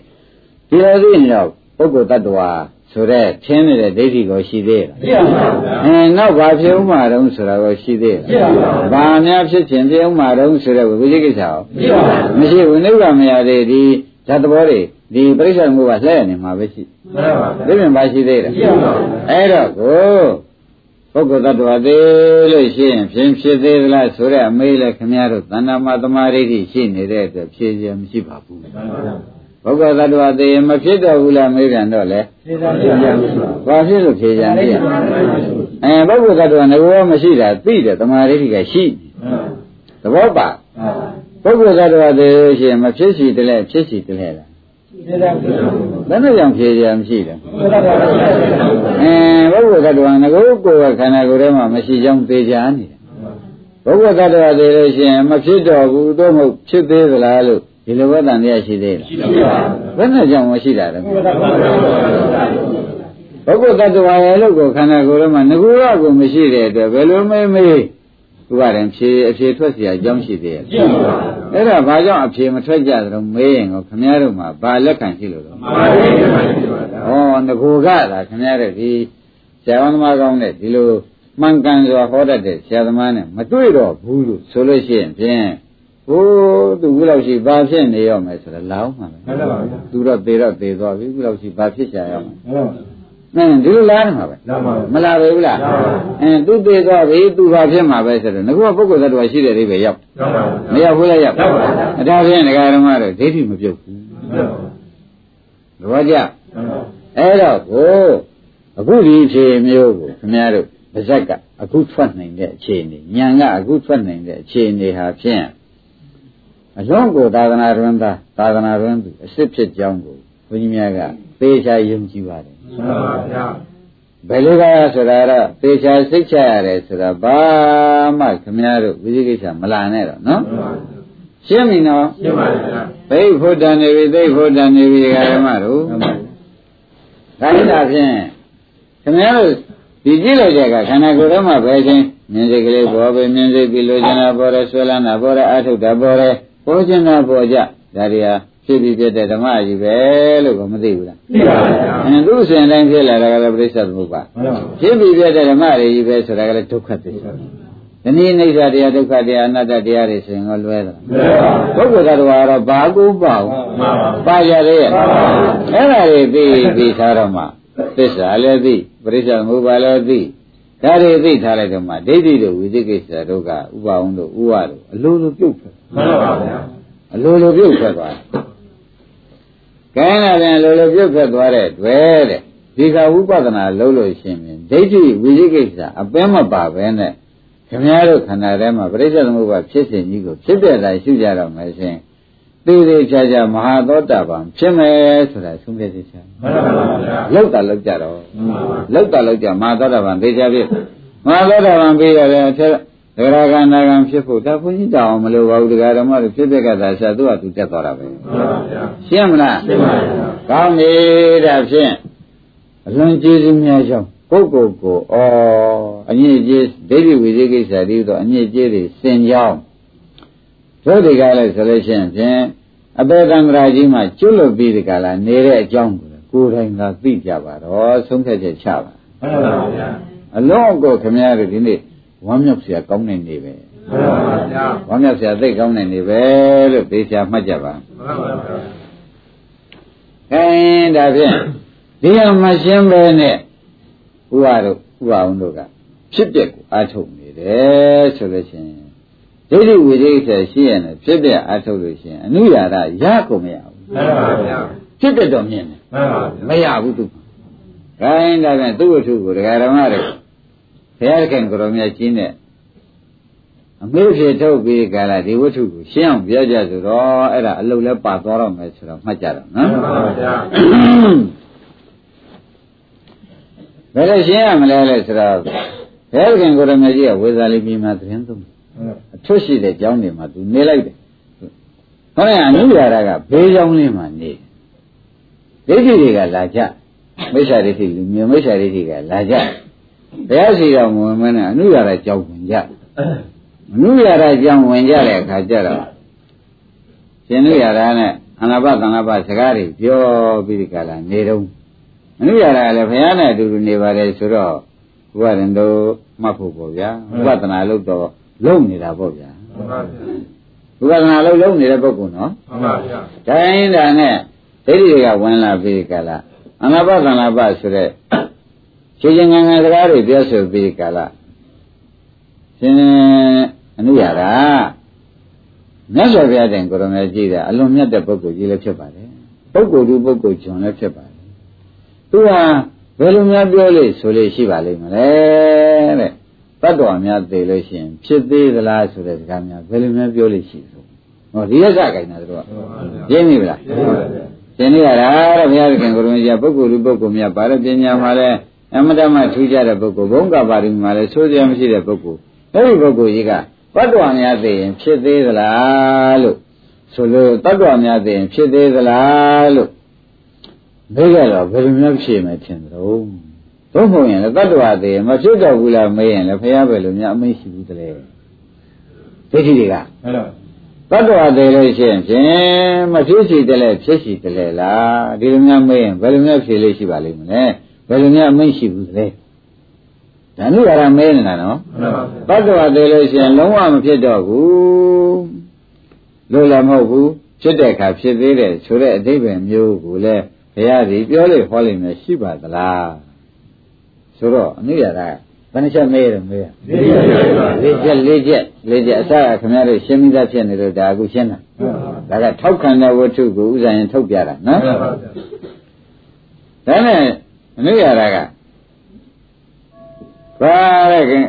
ဒီလိုသိရင်တော့ပုဂ္ဂိုလ်တ attva ဆိုတဲ့ထင်းနေတဲ့ဒိဋ္ဌိကိုရှိသေးရဲ့သိရပါဗျာအဲနောက်ဘာဖြစ်ဥမှာတုံးဆိုတာကိုရှိသေးရှိပါဘူးဘာများဖြစ်ခြင်းဖြစ်ဥမှာတုံးဆိုတဲ့ဝိသိကိစ္စရောသိပါဘူးမရှိဘူးနိဗ္ဗာန်မရသေးဒီဓာတ်သဘောတွေဒီပရိစ္ဆေမှုကလှည့်နေမှာပဲရှိမှန်ပါဗျာဒီပြင်ပါရှိသေးတယ်သိရပါဘူးအဲ့တော့ကိုပုဂ္ဂိုလ်တ attva သေးလို့ရှိရင်ဖြင်းဖြစ်သေးသလားဆိုတဲ့အမေးလဲခင်ဗျားတို့သန္တာမသမာဓိဋ္ဌိရှိနေတဲ့အတွက်ဖြည့်ရမရှိပါဘူးမှန်ပါဗျာ ပုဂ္ဂိုလ်တ attva သေးရင်မဖြစ်တော့ဘူးလားမေးပြန်တော့လေသိတာသိရပါဘူးဘာဖြစ်လို့ဖြည့်ရမလဲအဲပုဂ္ဂိုလ်တ attva ငဘောမရှိတာသိတယ်သမာဓိဋ္ဌိကရှိသဘောပါပုဂ္ဂိုလ်တ attva သေးလို့ရှိရင်မဖြစ်စီတလဲဖြစ်စီတလဲလားသိတာသိရပါဘူးဘယ်နဲ့ကြောင့်ဖြေရမရှိလဲသိတာပါဗျာအဲပုဂ္ဂိုလ်သတ္တဝါငကိုကိုယ်ကခန္ဓာကိုယ်ထဲမှာမရှိကြောင်းသိကြနေတယ်ပုဂ္ဂိုလ်တ attva သေးလို့ရှိရင်မဖြစ်တော့ဘူးသို့မဟုတ်ဖြစ်သေးသလားလို့ ဒီလိုဝတ္တန်တရားရှိသေးလား ရှိပါဘူး ဘယ်နဲ့ကြောင့်မရှိတာလဲ ဘုရားဘုရား ပုဂ္ဂိုလ်တ attva ရဲ့လို့ကိုခန္ဓာကိုယ်ထဲမှာငကူရကိုမရှိတဲ့အတွက်ဘယ်လိုမေးမေးဥပါရင်ဖြေအဖြေထွက်เสียအကြောင်းရှိသေးရဲ့ ရှိပါဘူး အဲ့ဒါဘာကြောင့်အဖြေမထွက်ကြသလဲမေးရင်ကိုခမည်းတော်မှာဘာလက်ခံရှိလို့လဲ မှန်ပါပြီမှန်ပါပြီ ဩငကူကသာခမည်းတော်ဒီဆရာဝန်သမားကောင်းတဲ့ဒီလိုမှန်ကန်စွာဟောတတ်တဲ့ဆရာသမားနဲ့မတွေ့တော့ဘူးလို့ဆိုလို့ရှိရင်ဖြင့် ဟိုးသူခုလောက်ရှိဘာဖြစ်နေရောမယ်ဆိုတော့လောင်းမှာပဲမှန်ပါဗျာသူတော့သေတော့သေသွားပြီခုလောက်ရှိဘာဖြစ်ကြရအောင်ဟုတ်အင်းဒီလိုလားမှာပဲလာပါဘူးမလာပဲဘူးလားလာပါဘူးအင်းသူသေသွားပြီသူဘာဖြစ်မှာပဲဆိုတော့ငါကပုဂ္ဂိုလ်သတ္တဝါရှိတဲ့အိဗယ်ရောက်ရောက်ပါဘူးမရောက်ဘူးလားရောက်ရောက်ပါဘူးအဒါဖြင့်ဒကာဓမ္မတို့ဒိဋ္ဌိမပြုတ်ဘူးဟုတ်ပါဘူးသဘောကျဟုတ်ပါဘူးအဲ့တော့ကိုအခုဒီအခြေမျိုးကိုခင်ဗျားတို့ပါဇက်ကအခုထွက်နိုင်တဲ့အခြေအနေညာကအခုထွက်နိုင်တဲ့အခြေအနေဟာဖြင့် အလုံးကိုသာသနာတွင်သာသာသနာတွင်သူအစ်စ်ဖြစ်ကြောင်းကိုဘုန်းကြီးများကသေချာယုံကြည်ပါတယ်မှန်ပါဗျာဘယ်လိုကဆိုတာတော့သေချာစိတ်ချရတယ်ဆိုတာဘာမှခင်ဗျားတို့ဝိသိကိစ္စမလာနဲ့တော့နော်မှန်ပါဗျာရှင်းပြီနော်ရှင်းပါဗျာဘိဗုဒ္ဓနေပြီသိဗုဒ္ဓနေပြီဓမ္မတို့မှန်ပါဒါကြတာဖြင့်ခင်ဗျားတို့ဒီကြည့်လိုက်တဲ့အခါခန္ဓာကိုယ်ထဲမှာပဲချင်းမြင်စိတ်ကလေးပေါ်ပဲမြင်စိတ်ပြီးလိုချင်တာပေါ်တယ်ဆွဲလန်းတာပေါ်တယ်အာထုတ်တာပေါ်တယ် ပေါ်ချင်တာပေါ်ကြဒါတွေဟာဖြစ်ပြီးဖြစ်တဲ့ဓမ္မကြီးပဲလို့ကမသိဘူးလားသိပါဗျာအဲသူ့အစဉ်တိုင်းဖြစ်လာတာကလည်းပြိဿသမုပ္ပါမှန်ပါဖြစ်ပြီးဖြစ်တဲ့ဓမ္မတွေကြီးပဲဆိုတာကလည်းဒုက္ခသစ္စာဒီနေ့အိဋ္ဌတရားဒုက္ခတရားအနတ္တတရားတွေဆိုရင်တော့လွဲတာမှန်ပါပုဂ္ဂိုလ်တော်ကတော့ဘာကိုပါဘူးမှန်ပါပါကြရဲ့မှန်ပါအဲ့ဒါတွေသိပြီးထားတော့မှသစ္စာလည်းသိပရိစ္ဆေသမုပ္ပါလည်းသိဒါတွေသိထားလိုက်တော့မှဒိဋ္ဌိတို့ဝိသိကိစ္စတို့ကဥပအောင်တို့ဥဝတို့အလိုလိုပြုတ်ထွက် မှန်ပါဗျာအလိုလိုပြုတ်ထွက်သွားတယ်။ကဲနာပြန်အလိုလိုပြုတ်ထွက်သွားတဲ့တွေ့တဲ့ဒီကဝိပဿနာလုံးလို့ရှိရင်ဒိဋ္ဌိဝိသိကိစ္စအပင်းမပါပဲနဲ့ခင်ဗျားတို့ခန္ဓာထဲမှာပရိစ္ဆေသမုပ္ပါဖြစ်စဉ်ကြီးကိုဖြစ်ပြတာရှုကြတော့မယ်ရှင်သေသေးချာချာမဟာသောတာပန်ဖြစ်မယ်ဆိုတာသုံးဖြတ်သေးချာမှန်ပါဗျာလောက်တာလောက်ကြတော့မှန်ပါလောက်တာလောက်ကြမဟာသောတာပန်သေချာဖြစ်မဟာသောတာပန်ပြီးရတယ်အထက် ဒဂရကနာကံဖြစ်ဖို့ဒါဘုန်းကြီးတောင်းအောင်မလိုပါဘူးဒကာဓမ္မတို့ဖြစ်ပြကတာဆရာသူကသူတက်သွားတာပဲမှန်ပါဗျာရှင်းမလားရှင်းပါဗျာကောင်းပြီဒါဖြင့်အလွန်ကျေးဇူးများကြောင်းပုဂ္ဂိုလ်ကိုဩအညစ်အကြေးဒိဋ္ဌိဝိသေကိစ္စတည်းတော့အညစ်အကြေးတွေစင်ကြောင်းတို့ဒီကလည်းဆိုလို့ရှိရင်ဖြင့်အပေကံဒရာကြီးမှာကျွလွတ်ပြီးဒီကလာနေတဲ့အကြောင်းကိုကိုယ်တိုင်သာသိကြပါတော့ဆုံးဖြတ်ချက်ချပါမှန်ပါဗျာအလုံးကိုခင်ဗျားတို့ဒီနေ့ ဝမ်းမြောက်စရာကောင်းတဲ့နေ့ပဲမှန်ပါဗျာဝမ်းမြောက်စရာသိကောင်းတဲ့နေ့ပဲလို့သိချာမှတ်ကြပါမှန်ပါဗျာအဲဒါဖြင့်ဒီအောင်မရှင်းပဲနဲ့ဥပါတို့ဥပါအောင်တို့ကဖြစ်ပျက်ကိုအားထုတ်နေတယ်ဆိုလို့ရှိရင်ဒိဋ္ဌိဝိဒိဋ္ဌယ်ရှိရင်ဖြစ်ပျက်အားထုတ်လို့ရှိရင်အနုရာဒရကုန်မရဘူးမှန်ပါဗျာဖြစ်တဲ့တော့မြင်တယ်မှန်ပါဗျာမရဘူးသူခိုင်းဒါပြန်သူ့ဝတ္ထုကိုဒကာဓမ္မတွေ ဘုရားခင်ကိုရောမြတ်ကြီးနဲ့အမေဖြစ်ထုတ်ပြီးကြလားဒီဝတ္ထုကိုရှင်းအောင်ပြောကြဆိုတော့အဲ့ဒါအလုတ်လဲပါသွားတော့မယ်ဆိုတော့မှတ်ကြတော့နော်မှန်ပါဗျာဘယ်လိုရှင်းရမလဲလဲဆိုတော့ဘုရားခင်ကိုရမကြီးကဝေဇာလီပြည်မှာသတင်းသုံးတယ်အထွတ်ရှိတဲ့ကျောင်းတွေမှာသူနေလိုက်တယ်ဟောရင်အနုရာရကဘေးကျောင်းလေးမှာနေဒိဋ္ဌိတွေကလာကြမိစ္ဆာဒိဋ္ဌိလူမျိုးမိစ္ဆာဒိဋ္ဌိကလာကြ ဘုရားရှိတော်မဝင်မနဲ့အနုရာရကျောင်းဝင်ကြအနုရာရကျောင်းဝင်ကြတဲ့အခါကျတော့ရှင်နုရာရနဲ့အနာဘသနာဘစကားတွေပြောပြီးဒီကလာနေတော့အနုရတာလည်းဘုရားနဲ့အတူတူနေပါတယ်ဆိုတော့ဘုရားရင်တို့မှတ်ဖို့ပေါ့ဗျာဝိပဿနာလို့တော့လုံနေတာပေါ့ဗျာမှန်ပါဗျာဝိပဿနာလို့လုံနေတဲ့ပုဂ္ဂိုလ်နော်မှန်ပါဗျာတိုင်းတာနဲ့ဒိဋ္ဌိတွေကဝင်လာပြီးကြလားအနာပသနာပဆိုတဲ့ ခြေချင်းငံငံစကားတွေပြောဆိုပြီးကြလားရှင်အနုရတာမြတ်စွာဘုရားတိုင်ကိုရမေကြည့်တာအလွန်မြတ်တဲ့ပုဂ္ဂိုလ်ကြီးလည်းဖြစ်ပါတယ်ပုဂ္ဂိုလ်သူပုဂ္ဂိုလ်ကျွန်လည်းဖြစ်ပါတယ်သူဟာဘယ်လိုများပြောလို့ဆိုလို့ရှိပါလိမ့်မလဲတဲ့တတ္တဝါများသိလို့ရှိရင်ဖြစ်သေးသလားဆိုတဲ့စကားများဘယ်လိုများပြောလို့ရှိဆိုဟောဒီရက်ကခိုင်းတာတို့ကရင်းပြီလားရှင်းပါဗျာရှင်းနေရတာတဲ့ဘုရားခင်ကိုရုံးကြီးပုဂ္ဂိုလ်လူပုဂ္ဂိုလ်များဗာရပညာမှာလဲ အမတမထူးကြတဲ့ပုဂ္ဂိုလ်ဘုံကပါရမီမှာလဲဆိုးစရာမရှိတဲ့ပုဂ္ဂိုလ်အဲဒီပုဂ္ဂိုလ်ကြီးကတတ္တဝါများသိရင်ဖြစ်သေးသလားလို့ဆိုလို့တတ္တဝါများသိရင်ဖြစ်သေးသလားလို့မေးကြတော့ဘယ်လိုများဖြေမယ်ထင်သလဲသို့မဟုတ်ရင်လည်းတတ္တဝါသိရင်မဖြစ်တော့ဘူးလားမေးရင်လည်းဖះပဲလို့များအမိန့်ရှိဘူးတည်းဒိဋ္ဌိတွေကမှန်ပါတတ္တဝါသေးလို့ရှိရင်ဖြင့်မဖြစ်စီတလဲဖြစ်စီတလဲလားဒီလိုများမေးရင်ဘယ်လိုများဖြေလို့ရှိပါလိမ့်မလဲ ဘယ်လိုများအမိန့်ရှိဘူးလဲဒါနုရမေးနေတာနော်မှန်ပါတတ္တဝါသေးလို့ရှိရင်လုံးဝမဖြစ်တော့ဘူးလို့လည်းမဟုတ်ဘူးဖြစ်တဲ့အခါဖြစ်သေးတယ်ဆိုတဲ့အတိပ္ပယ်မျိုးကိုလည်းဘုရားကြီးပြောလို့ဟောလိမ့်မယ်ရှိပါသလားဆိုတော့အနုရတာဘယ်နှချက်မေးရမေးရလေးချက်ပါလေးချက်လေးချက်လေးချက်အစကခင်ဗျားတို့ရှင်းပြီးသားဖြစ်နေလို့ဒါအခုရှင်းတာမှန်ပါဒါကထောက်ခံတဲ့ဝတ္ထုကိုဥစ္စာရင်ထုတ်ပြတာနော်မှန်ပါဒါနဲ့ အနုရတာကဘာတဲ့ခင်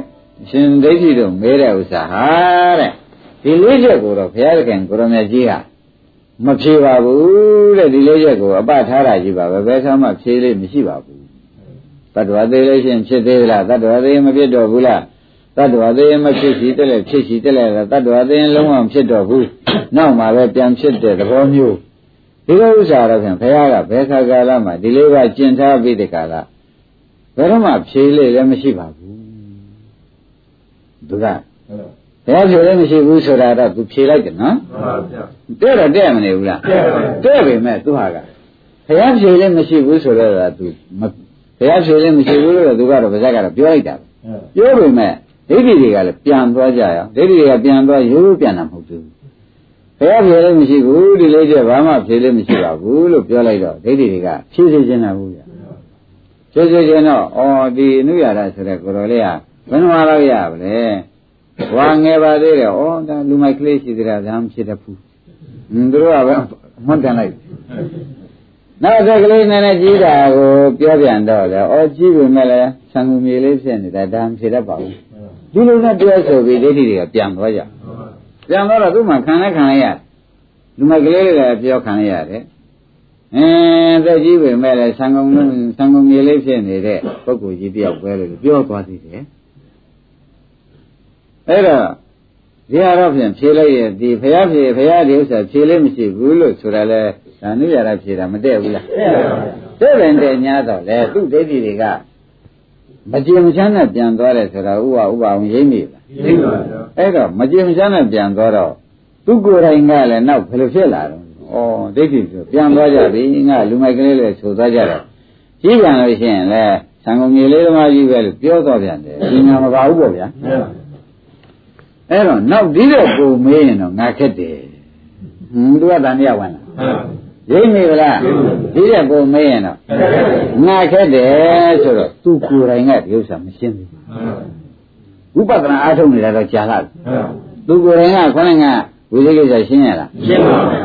ရှင်ဒိဋ္ဌိတို့မဲတဲ့ဥစ္စာဟာတဲ့ဒီလေးချက်ကိုတော့ဘုရားသခင်ကိုရမကြီးကမဖြေပါဘူးတဲ့ဒီလေးချက်ကိုအပထားတာကြီးပါပဲဘယ်ဆမှဖြေလို့မရှိပါဘူးတတ္တဝသေးလို့ရှိရင်ဖြစ်သေးလားတတ္တဝသေးမဖြစ်တော့ဘူးလားတတ္တဝသေးမဖြစ်စီတက်လဲဖြစ်စီတက်လဲတတ္တဝသေးလုံးဝမဖြစ်တော့ဘူးနောက်မှပဲပြန်ဖြစ်တဲ့သဘောမျိုး ဒီလိုဥစ္စာတော့ဖြင့်ဘုရားကဘယ်ခါကာလမှာဒီလေးပါကျင့်ထားပြီးတဲ့ကာလဘယ်တော့မှဖြေလို့လည်းမရှိပါဘူးသူကဘယ်ဖြေလို့မရှိဘူးဆိုတာတော့သူဖြေလိုက်တယ်နော်မှန်ပါဗျာတဲ့တော့တဲ့မနေဘူးလားတဲ့ပါဘူးတဲ့ပေမဲ့သူဟာကဘုရားဖြေလို့မရှိဘူးဆိုတော့သူမဘုရားဖြေလို့မရှိဘူးလို့သူကတော့ဗဇက်ကတော့ပြောလိုက်တာပဲပြောပေမဲ့ဒိဋ္ဌိတွေကလည်းပြန်သွားကြရအောင်ဒိဋ္ဌိတွေကပြန်သွားရိုးရိုးပြန်တာမဟုတ်ဘူး ဘုရားဖြေလို့မရှိဘူးဒီလေးချက်ဘာမှဖြေလို့မရှိပါဘူးလို့ပြောလိုက်တော့ဒိဋ္ဌိတွေကဖြေစေချင်တာဘူးဗျဖြေစေချင်တော့ဩဒီအနုရတာဆိုတဲ့ကိုယ်တော်လေးကဘယ်နှမလောက်ရပါလဲဝါငယ်ပါသေးတယ်ဩဒါလူမိုက်ကလေးရှိသေးတာဒါမှဖြစ်တတ်ဘူးဟင်းတို့ကပဲမွန်းကန်လိုက်နောက်သက်ကလေးနည်းနည်းကြီးတာကိုပြောပြန်တော့လေဩကြီးပြီမဲ့လည်းဆံငူမြေလေးဖြစ်နေတာဒါမှဖြစ်တတ်ပါဘူးဒီလိုနဲ့ပြောဆိုပြီးဒိဋ္ဌိတွေကပြန်သွားကြ ပြန်သွားတော့သူ့မှာခံလဲခံလိုက်ရတယ်လူမိုက်ကလေးတွေကပြောခံလိုက်ရတယ်အင်းသက်ကြီးပြီမဲ့လည်းဆံငုံလုံးဆံငုံမြေလေးဖြစ်နေတဲ့ပုဂ္ဂိုလ်ကြီးတယောက်ပဲလို့ပြောသွားသေးတယ်အဲ့တော့ဒီဟာတော့ဖြင့်ဖြေလိုက်ရဲ့ဒီဖရာဖြေဖရာဒီဥစ္စာဖြေလို့မရှိဘူးလို့ဆိုတာလဲဒါနုရတာဖြေတာမတည့်ဘူးလားတဲ့ပင်တဲ့ညာတော့လေသူ့ဒိဋ္ဌိတွေကမကြင်မချမ်းနဲ့ပြန်သွားတယ်ဆိုတာဥပဥပအောင်ရိမ့်မိလားသိပါဗျာ အဲ့တော့မကြင်မချမ်းနဲ့ပြန်သွားတော့သူကိုယ်တိုင်ကလည်းနောက်ဘယ်လိုဖြစ်လာတော့ဩဒိဋ္ဌိဆိုပြန်သွားကြပြီငါလူမိုက်ကလေးလည်းဆိုသွားကြတော့ကြီးပြန်လို့ရှိရင်လေသံဃာမြေလေးသမားကြီးပဲလို့ပြောတော့ပြန်တယ်ဒီညာမပါဘူးပေါ့ဗျာမှန်ပါအဲ့တော့နောက်ဒီတော့ပုံမေးရင်တော့ငါခက်တယ်ဟွန်းသူကတန်တရားဝင်လာမှန်ပါရိမ့်မိဗလားဒီတဲ့ပုံမေးရင်တော့ငါခက်တယ်ဆိုတော့သူကိုယ်တိုင်ကဒီဥစ္စာမရှင်းဘူး ဝိပဿနာအားထုတ်နေတာတော့ကြာလာပြီသူကိုယ်တိုင်ကခေါင်းကဝိသေကိစ္စရှင်းရလားရှင်းပါဗျာ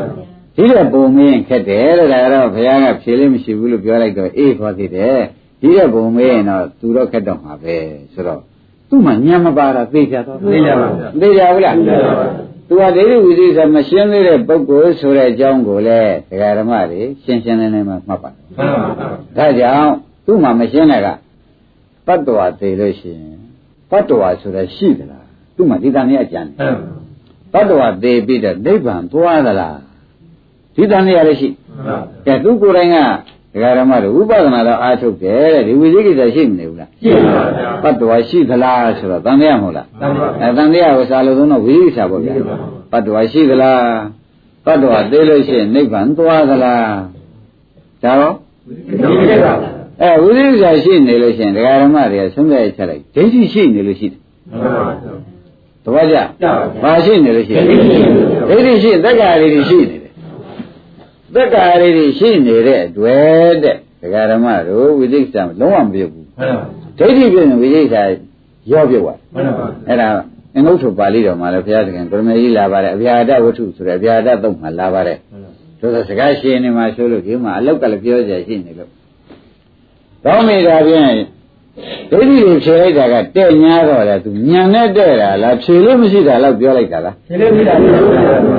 ဒီတဲ့ပုံမင်းခက်တယ်တဲ့ဒါကတော့ဘုရားကဖြေလို့မရှိဘူးလို့ပြောလိုက်တော့အေးခေါ်သေးတယ်ဒီတဲ့ပုံမင်းတော့သူတော့ခက်တော့မှာပဲဆိုတော့သူ့မှာညံမပါတာသိကြတော့သိကြပါဗျာသိကြဘူးလားသိကြပါဗျာသူကဒိဋ္ဌိဝိသေကိစ္စမရှင်းသေးတဲ့ပုဂ္ဂိုလ်ဆိုတဲ့အကြောင်းကိုလည်းဒကာဓမ္မတွေရှင်းရှင်းလင်းလင်းမှမှတ်ပါတယ်မှန်ပါဗျာဒါကြောင့်သူ့မှာမရှင်းတဲ့ကတတ္တဝါသေးလို့ရှိရင် တတ္တဝါဆိုတာရှိသလားသူ့မှာဒီတန်လေးအကြံတယ်မှန်တတ္တဝါသေးပြီးတော့နိဗ္ဗာန်သွားသလားဒီတန်လေးရလည်းရှိပါကဲသူကိုယ်တိုင်ကဒကာရမတို့ဝိပဿနာတော့အားထုတ်တယ်တဲ့ဒီဝိသိကိစ္စရှိမနေဘူးလားရှင်းပါဗျာတတ္တဝါရှိသလားဆိုတော့တန်လေးမဟုတ်လားတန်ပါအဲတန်လေးကိုစာလို့သုံးတော့ဝိသိကိစ္စပေါ့ဗျာတတ္တဝါရှိသလားတတ္တဝါသေးလို့ရှိရင်နိဗ္ဗာန်သွားသလားဒါတော့ဒီကိစ္စပါ အဲဝိသေကိစ္စရှိနေလို့ရှိရင်ဒကာရမတွေကဆုံးဖြတ်ချက်လိုက်ဒိဋ္ဌိရှိနေလို့ရှိတယ်မှန်ပါဗျာတပည့်ကြကြပါဘာရှိနေလို့ရှိရင်ဒိဋ္ဌိရှိနေတယ်ဒိဋ္ဌိရှိသက္ကာရီတွေရှိနေတယ်သက္ကာရီတွေရှိနေတဲ့အတွက်တဲ့ဒကာရမတို့ဝိသေကိစ္စလုံးဝမပြုတ်ဘူးမှန်ပါဒိဋ္ဌိပြည့်ရင်ဝိသေကိစ္စရောပြုတ်သွားမှန်ပါအဲ့ဒါအင်္ဂုတ္တပါဠိတော်မှာလည်းဘုရားသခင်ကရမေကြီးလာပါတယ်အဗျာဒဝတ္ထုဆိုတဲ့အဗျာဒသုံးမှာလာပါတယ်ဆိုတော့စကားရှင်းနေမှာဆိုလို့ဒီမှာအလောက်ကလည်းပြောကြရှိနေလို့ ကောင်းမိတာဖြင့်ဒိဋ္ဌိတွေဖြေလိုက်တာကတဲ့ညာတော့လေသူညံနဲ့တဲ့တာလားဖြေလို့မရှိတာတော့ပြောလိုက်တာလားရှင်းလို့ပြတာပါ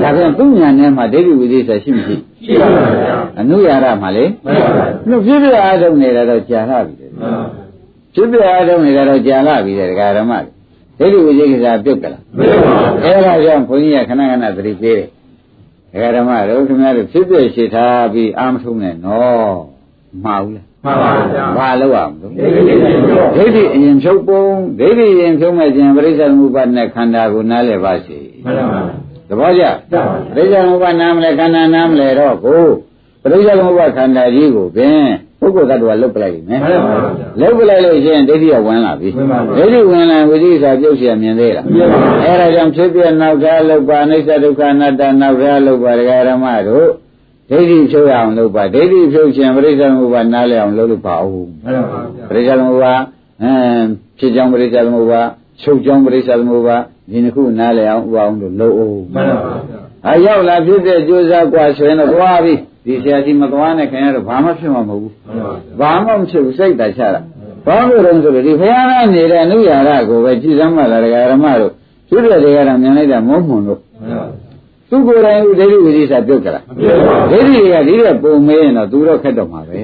ဒါပြန်သူ့ညာနဲ့မှဒိဋ္ဌိဝိသေသရှိမရှိရှိပါဗျာအနုရရမှာလေမှန်ပါဗျာလို့ပြည့်ပြည့်အားထုတ်နေတာတော့ကြာလာပြီလေမှန်ပါပြည့်ပြည့်အားထုတ်နေတာတော့ကြာလာပြီလေဒကာဓမ္မတွေဒိဋ္ဌိဝိသေကိစ္စပြုတ်ကြလားမပြုတ်ပါဘူးအဲဒါကြောင့်ဘုန်းကြီးကခဏခဏသတိပေးတယ်ဒကာဓမ္မတို့ခင်ဗျားတို့ဖြစ်ဖြစ်ရှိထားပြီးအာမထုံးနဲ့နော်မှားဘူးလားမှန်ပါဗျာ ဘာလို့အောင်လို့ ဒိဋ္ဌိဒိဋ္ဌိပြော ဒိဋ္ဌိအရင်ဖြုတ်ပုံဒိဋ္ဌိရင်ဖြုတ်မဲ့ခြင်းပရိစ္ဆေသမုပ္ပါဒ်နဲ့ခန္ဓာကိုနားလည်ပါစေ မှန်ပါ သဘောကျ ဗျာ ပရိစ္ဆေသမုပ္ပါဒ်နားမလဲခန္ဓာနားမလဲတော့ကိုပရိစ္ဆေသမုပ္ပါဒ်ခန္ဓာကြီးကိုပင်ပုဂ္ဂိုလ်သတ္တဝါလုတ်ပလိုက်ပြီမယ် မှန်ပါဗျာ လုတ်ပလိုက်လို့ရှိရင်ဒိဋ္ဌိကဝင်လာပြီ ဝင်ပါပြီ ဒိဋ္ဌိဝင်လာဝိသိကိစ္စပြုတ်เสียမြင်သေးလား မြင်ပါဘူး အဲ့ဒါကြောင့်ဖြစ်ပြနောက်သားလုတ်ပါအိဋ္ဌဒုက္ခအနတ္တနောက်သားလုတ်ပါဒကာရမတို့ ဒိဋ္ဌိဖြုတ်ရအောင်လုတ်ပါဒိဋ္ဌိဖြုတ်ခြင်းပရိစ္ဆေသမုပ္ပါဒ်နားလည်အောင်လုပ်လို့ပါဦး မှန်ပါဗျာ ပရိစ္ဆေသမုပ္ပါဒ်အင်းဖြစ်ကြောင်းပရိစ္ဆေသမုပ္ပါဒ်ချုပ်ကြောင်းပရိစ္ဆေသမုပ္ပါဒ်ဒီနှစ်ခုနားလည်အောင်ဥပအောင်လို့လုပ်အောင် မှန်ပါဗျာ အရောက်လာဖြစ်တဲ့ကြိုးစားกว่าဆိုရင်တော့သွားပြီဒီဆရာကြီးမသွားနဲ့ခင်ဗျားတို့ဘာမှဖြစ်မှာမဟုတ်ဘူး မှန်ပါဗျာ ဘာမှမဖြစ်ဘူးစိတ်တချတာဘာလို့လဲဆိုတော့ဒီဘုရားကနေတဲ့အနုရာရကိုပဲကြည်စမ်းမှလာဒကာရမတို့သူတို့တွေကရမြင်လိုက်တာမုန်းမွန်လို့ မှန်ပါ သူကိုယ်တိုင်ဥဒိဋ္ဌိဝိသေစာပြုတ်ကြလားမပြုတ်ပါဘူးဒိဋ္ဌိတွေကဒီတဲ့ပုံမေးရင်တော့သူတော့ခက်တော့မှာပဲ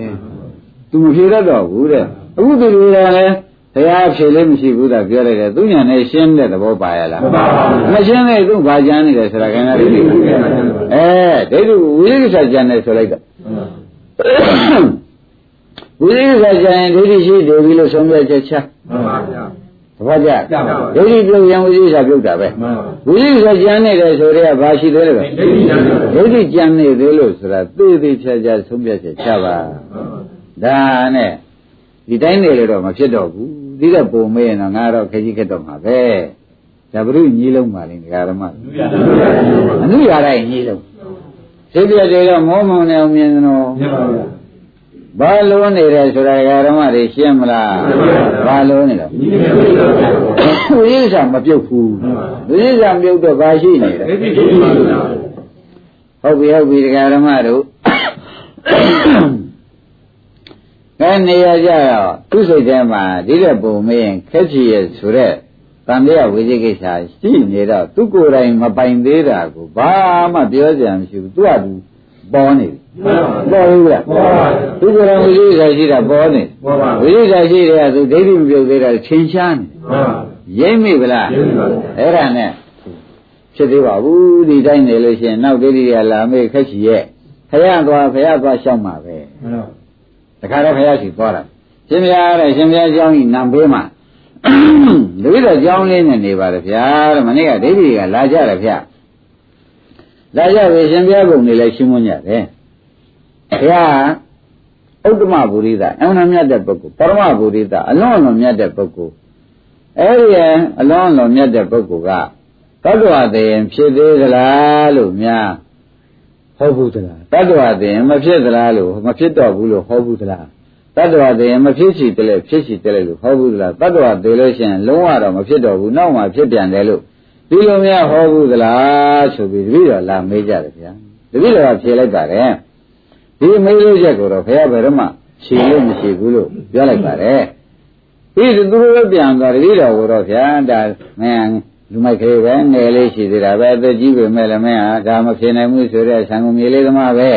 သူမဖြေတတ်တော့ဘူးတဲ့အခုသူတွေကလည်းဘုရားဖြေလေးမရှိဘူးတာပြောလိုက်တယ်သူညာနဲ့ရှင်းတဲ့သဘောပါရလားမှန်ပါဘူးမရှင်းသေးသူဘာကြမ်းနေတယ်ဆိုတာခင်ဗျားတို့သိဘူးအဲဒိဋ္ဌိဝိသေစာကြမ်းတယ်ဆိုလိုက်တော့ဝိသေစာကြမ်းရင်ဒိဋ္ဌိရှိတယ်ပြီလို့ဆုံးဖြတ်ချက်ချမှန်ပါဗျာသ ဘောကျကျပါပါဒိဋ္ဌိပြုတ်ရင်ဝိသေစာပြုတ်တာပဲမှန်ပါဝိသေစာကြမ်းနေတယ်ဆိုတော့ဘာရှိသေးလဲပဲဒိဋ္ဌိဉာဏ်ဒိဋ္ဌိကြံနေသေးလို့ဆိုတာသိသိချာချာဆုံးဖြတ်ချက်ချပါဒါနဲ့ဒီတိုင်းနေလို့တော့မဖြစ်တော့ဘူးဒီကပုံမေးရင်တော့ငါတော့ခကြီးခက်တော့မှာပဲဒါဘုရုညီလုံးပါလိမ့်ဒကာရမအနုရတိုင်းညီလုံးစိတ်ပြည့်တယ်တော့မောမောင်နေအောင်မြင်တော့မြင်ပါဗျာ ဘာလို့နေတယ်ဆိုတာဒကာရမတွေရှင်းမလားဘာလို့နေတော့ဒီနေ့ဒိဋ္ဌိပြောဝိသေစာမပြုတ်ဘူးဝိသေစာမပြုတ်တော့ဘာရှိနေလဲဒိဋ္ဌိဒိဋ္ဌိပါဗျာဟုတ်ပြီဟုတ်ပြီဒကာရမတို့အဲနေရကြတော့သူ့စိတ်ထဲမှာဒီတဲ့ပုံမင်းခက်ချီရဲ့ဆိုတဲ့တန်တရားဝိသေကိစ္စရှိနေတော့သူကိုယ်တိုင်မပိုင်သေးတာကိုဘာမှပြောကြံမရှိဘူးသူကသူပေါ်နေပြီ ပေါ်ဘူးလားပေါ်ပါဘူးသူကလည်းဝိရိယရှိတာပေါ်နေပေါ်ပါဘူးဝိရိယရှိတဲ့ကသူဒိဋ္ဌိမပြုတ်သေးတာချိန်ရှားနေပေါ်ပါဘူးရိမ့်မိဗလားရိမ့်ပါဘူးအဲ့ဒါနဲ့ဖြစ်သေးပါဘူးဒီတိုင်းနေလို့ရှိရင်နောက်ဒိဋ္ဌိကလာမေးခက်ချီရဲ့ဖရသွားဖရသွားရှောက်မှာပဲမှန်ပါတခါတော့ဖရရှိသွားတာရှင်ပြားတဲ့ရှင်ပြားကျောင်းကြီးနံပေးမှာလူရကျောင်းလေးနဲ့နေပါလေဗျာတဲ့မနေ့ကဒိဋ္ဌိကလာကြတယ်ဗျာလာကြပြီရှင်ပြားပုံနေလဲရှင်းမွန်းကြတယ် ဘုရားဥတ္တမဘူရိသအမှန်မြတ်တဲ့ပုဂ္ဂိုလ်ပရမဘူရိသအလွန်အလွန်မြတ်တဲ့ပုဂ္ဂိုလ်အဲ့ဒီအလွန်အလွန်မြတ်တဲ့ပုဂ္ဂိုလ်ကတတ္တဝတည်ဖြစ်သေးသလားလို့များဟောဘူးသလားတတ္တဝတည်မဖြစ်သလားလို့မဖြစ်တော့ဘူးလို့ဟောဘူးသလားတတ္တဝတည်မဖြစ်ချီတယ်လေဖြစ်ချီတယ်လေလို့ဟောဘူးသလားတတ္တဝတည်လို့ရှိရင်လုံးဝတော့မဖြစ်တော့ဘူးနောက်မှဖြစ်ပြန်တယ်လို့ဒီလိုများဟောဘူးသလားဆိုပြီးတပည့်တော်လာမေးကြတယ်ဗျာတပည့်တော်ကဖြေလိုက်ပါတယ် ဒီမေးလို့ချက်ကိုတော့ဘုရားဘယ်တော့မှခြေလို့မရှိဘူးလို့ပြောလိုက်ပါတယ်ပြီးသူတို့လည်းပြန်သွားတတိတော်ကိုတော့ဗျာဒါမင်းလူမိုက်ကလေးပဲငယ်လေးရှိသေးတာပဲအသက်ကြီးပေမဲ့လည်းမင်းဟာဒါမဖြစ်နိုင်ဘူးဆိုတဲ့ဆံကုန်မြေလေးသမားပဲ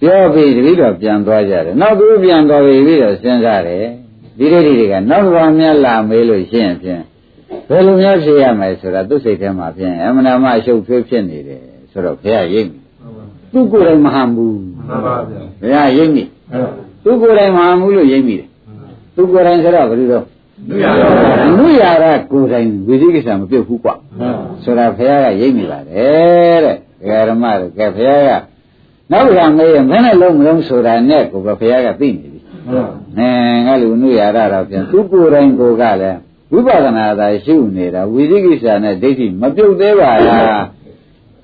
ပြောပြီးတတိတော်ပြန်သွားကြတယ်နောက်သူပြန်သွားပြီးပြီးတော့စဉ်းစားတယ်ဒီဒိဋ္ဌိတွေကနောက်တစ်ပါးများလာမေးလို့ရှိရင်ဖြင့်ဘယ်လိုများဖြစ်ရမလဲဆိုတာသူ့စိတ်ထဲမှာဖြင့်အမှန်တမ်းအရှုပ်ထွေးဖြစ်နေတယ်ဆိုတော့ဘုရားရိပ်သူကိုယ်တိုင်မဟန်ဘူး မှန်ပါဗျာဘုရားရိပ်မိအဲ့သူကိုယ်တိုင်မဟန်ဘူးလို့ရိပ်မိတယ်သူကိုယ်တိုင်ဆိုတော့ဘယ်လိုတော့လူရပါအနုရာရကိုယ်တိုင်ဝိသိကိစ္စမပြုတ်ဘူးကွာမှန်ဆိုတာဘုရားကရိပ်မိပါတယ်တဲ့ဒကာရမတို့ကဲဘုရားကနောက်တစ်ခါမေးရင်ဘယ်နဲ့လုံးမလုံးဆိုတာနဲ့ကိုပဲဘုရားကသိနေပြီမှန်နဲငါလူအနုရာရတော့ပြန်သူကိုယ်တိုင်ကိုယ်ကလည်းဝိပဿနာသာရှုနေတာဝိသိကိစ္စနဲ့ဒိဋ္ဌိမပြုတ်သေးပါလား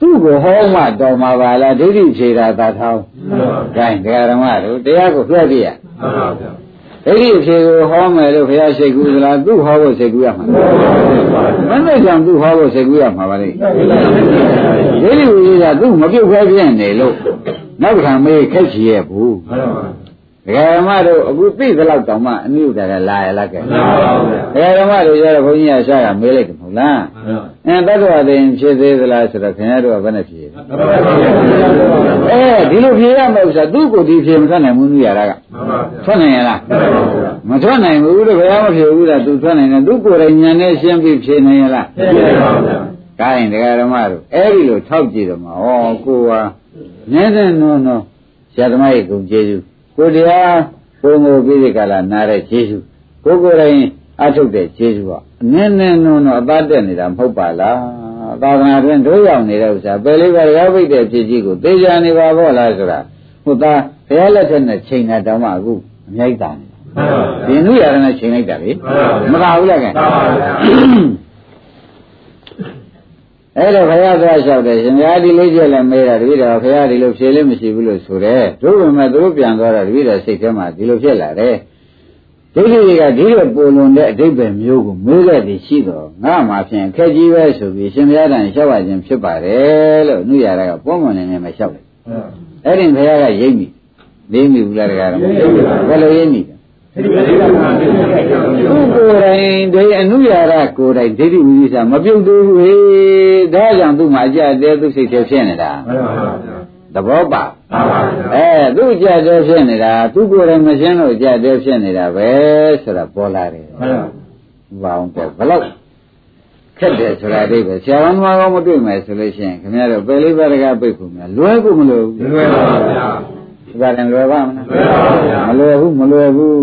သူ့ကိုဟောမှတော်မှာပါလားဒိဋ္ဌိဖြေတာသာထောင်းမှန်ပါကဲဒကာရမတို့တရားကိုလွှဲပြရမှန်ပါဗျာဒိဋ္ဌိအဖြေကိုဟောမယ်လို့ဘုရားရှိခိုးသလားသူ့ဟောဖို့စိတ်ကူးရမှာမနဲ့ကြောင့်သူ့ဟောဖို့စိတ်ကူးရမှာပါလေဒိဋ္ဌိဝိသေကသူ့မပြုတ်ခဲပြင်းနေလို့နောက်တစ်ခါမေးခက်ချီရဲ့ဘူးမှန်ပါဒဒကာဓမ္မတို့အခုသိသလောက်တောင်မှအနုဒ္ဒါကလာရလားကဲမှန်ပါဗျာဒကာဓမ္မတို့ရတော့ဘုန်းကြီးကရှာကမေးလိုက်တယ်မ ဟုတ်လားမှန်ပါအဲတတ္တဝသိရင်ဖြစ်သေးသလားဆိုတော့ခင်ဗျားတို့ကဘယ်နဲ့ဖြေလဲမှန်ပါဗျာအဲဒီလိုဖြေရမှာဥစ္စာသူ့ကိုယ်ဒီဖြေမထွက်နိုင်ဘူးနုရတာကမှန်ပါဗျာထွက်နိုင်ရလားမှန်ပါဗျာမထွက်နိုင်ဘူးလို့ဘယ်မှမဖြေဘူးလားသူထွက်နိုင်တယ်သူကိုယ်တိုင်ဉာဏ်နဲ့ရှင်းပြီးဖြေနိုင်ရလားမှန်ပါဗျာဒါရင်တရားဓမ္မတို့အဲ့ဒီလိုထောက်ကြည့်တော့မှဩကိုဟာနည်းနည်းနုံနုံဆရာသမားရဲ့ဂုဏ်ကျေးဇူးကိုတရားကိုယ်ငိုပြီးဒီကလာနားတဲ့ကျေးဇူးကိုယ်ကိုယ်တိုင် အထုတ်တဲ့ကျေးဇူးကနည်းနည်းနုံနုံအသားတက်နေတာမဟုတ်ပါလားသာသနာတွင်တို့ရောက်နေတဲ့ဥစ္စာပယ်လေးပါးရောက်ပိတ်တဲ့ဖြစ်ကြီးကိုသိကြနေပါဘောလားဆိုတာဟုတ်သားဘုရားလက်ထက်နဲ့ချိန်တာတောင်မှအခုအမြိုက်တာနေမှန်ပါဗျာဒီနုရရနဲ့ချိန်လိုက်တာလေမှန်ပါဗျာမကဘူးလားကဲမှန်ပါဗျာအဲ့တော့ဘုရားသွားလျှောက်တယ်ရှင်ဘုရားဒီလေးချက်လည်းမေးတာတပည့်တော်ဘုရားဒီလိုဖြေလို့မရှိဘူးလို့ဆိုတယ်တို့ပေမဲ့သူတို့ပြန်သွားတော့တပည့်တော်စိတ်ထဲမှာဒီလိုဖြစ်လာတယ် ဒိဋ္ဌိတွေကဒီလိုပုံလွန်တဲ့အဓိပ္ပာယ်မျိုးကိုမေးခဲ့သည်ရှိတော့ငါမှဖြင့်ခက်ကြီးပဲဆိုပြီးရှင်ဘုရားတန်လျှောက်ပါခြင်းဖြစ်ပါတယ်လို့နှုရတာကပုံမှန်နေနေမှလျှောက်တယ်အဲ့ဒီဘုရားကရိပ်မိသိမိဘူးလားတကားတော့ဘယ်လိုရိပ်မိလဲဒီလိုလေးကမှန်တယ်ဗျာသူကိုယ်တိုင်ဒီအနုရာရကိုယ်တိုင်ဒိဋ္ဌိဝိသစာမပြုတ်သေးဘူးဟေးဒါကြောင့်သူ့မှာအကြတဲ့သူစိတ်ထဲဖြစ်နေတာမှန်ပါဗျာ သဘောပါမှန်ပါဗျာအဲသူ့အကြတဲ့ဖြစ်နေတာသူကိုယ်တိုင်မရှင်းလို့အကြတဲ့ဖြစ်နေတာပဲဆိုတာပေါ်လာတယ်မှန်ပါဘာအောင်ပေါ့ဘလို့ခက်တယ်ဆိုတာအိဗယ်ဆရာတော်မှာကောမတွေ့မယ်ဆိုလို့ရှိရင်ခင်ဗျားတို့ပယ်လေးပါးတကားပိတ်ဖို့များလွယ်ဖို့မလွယ်ဘူးဒီလိုပါဗျာဒါလည်းလွယ်ပါမလားလွယ်ပါဗျာမလွယ်ဘူးမလွယ်ဘူး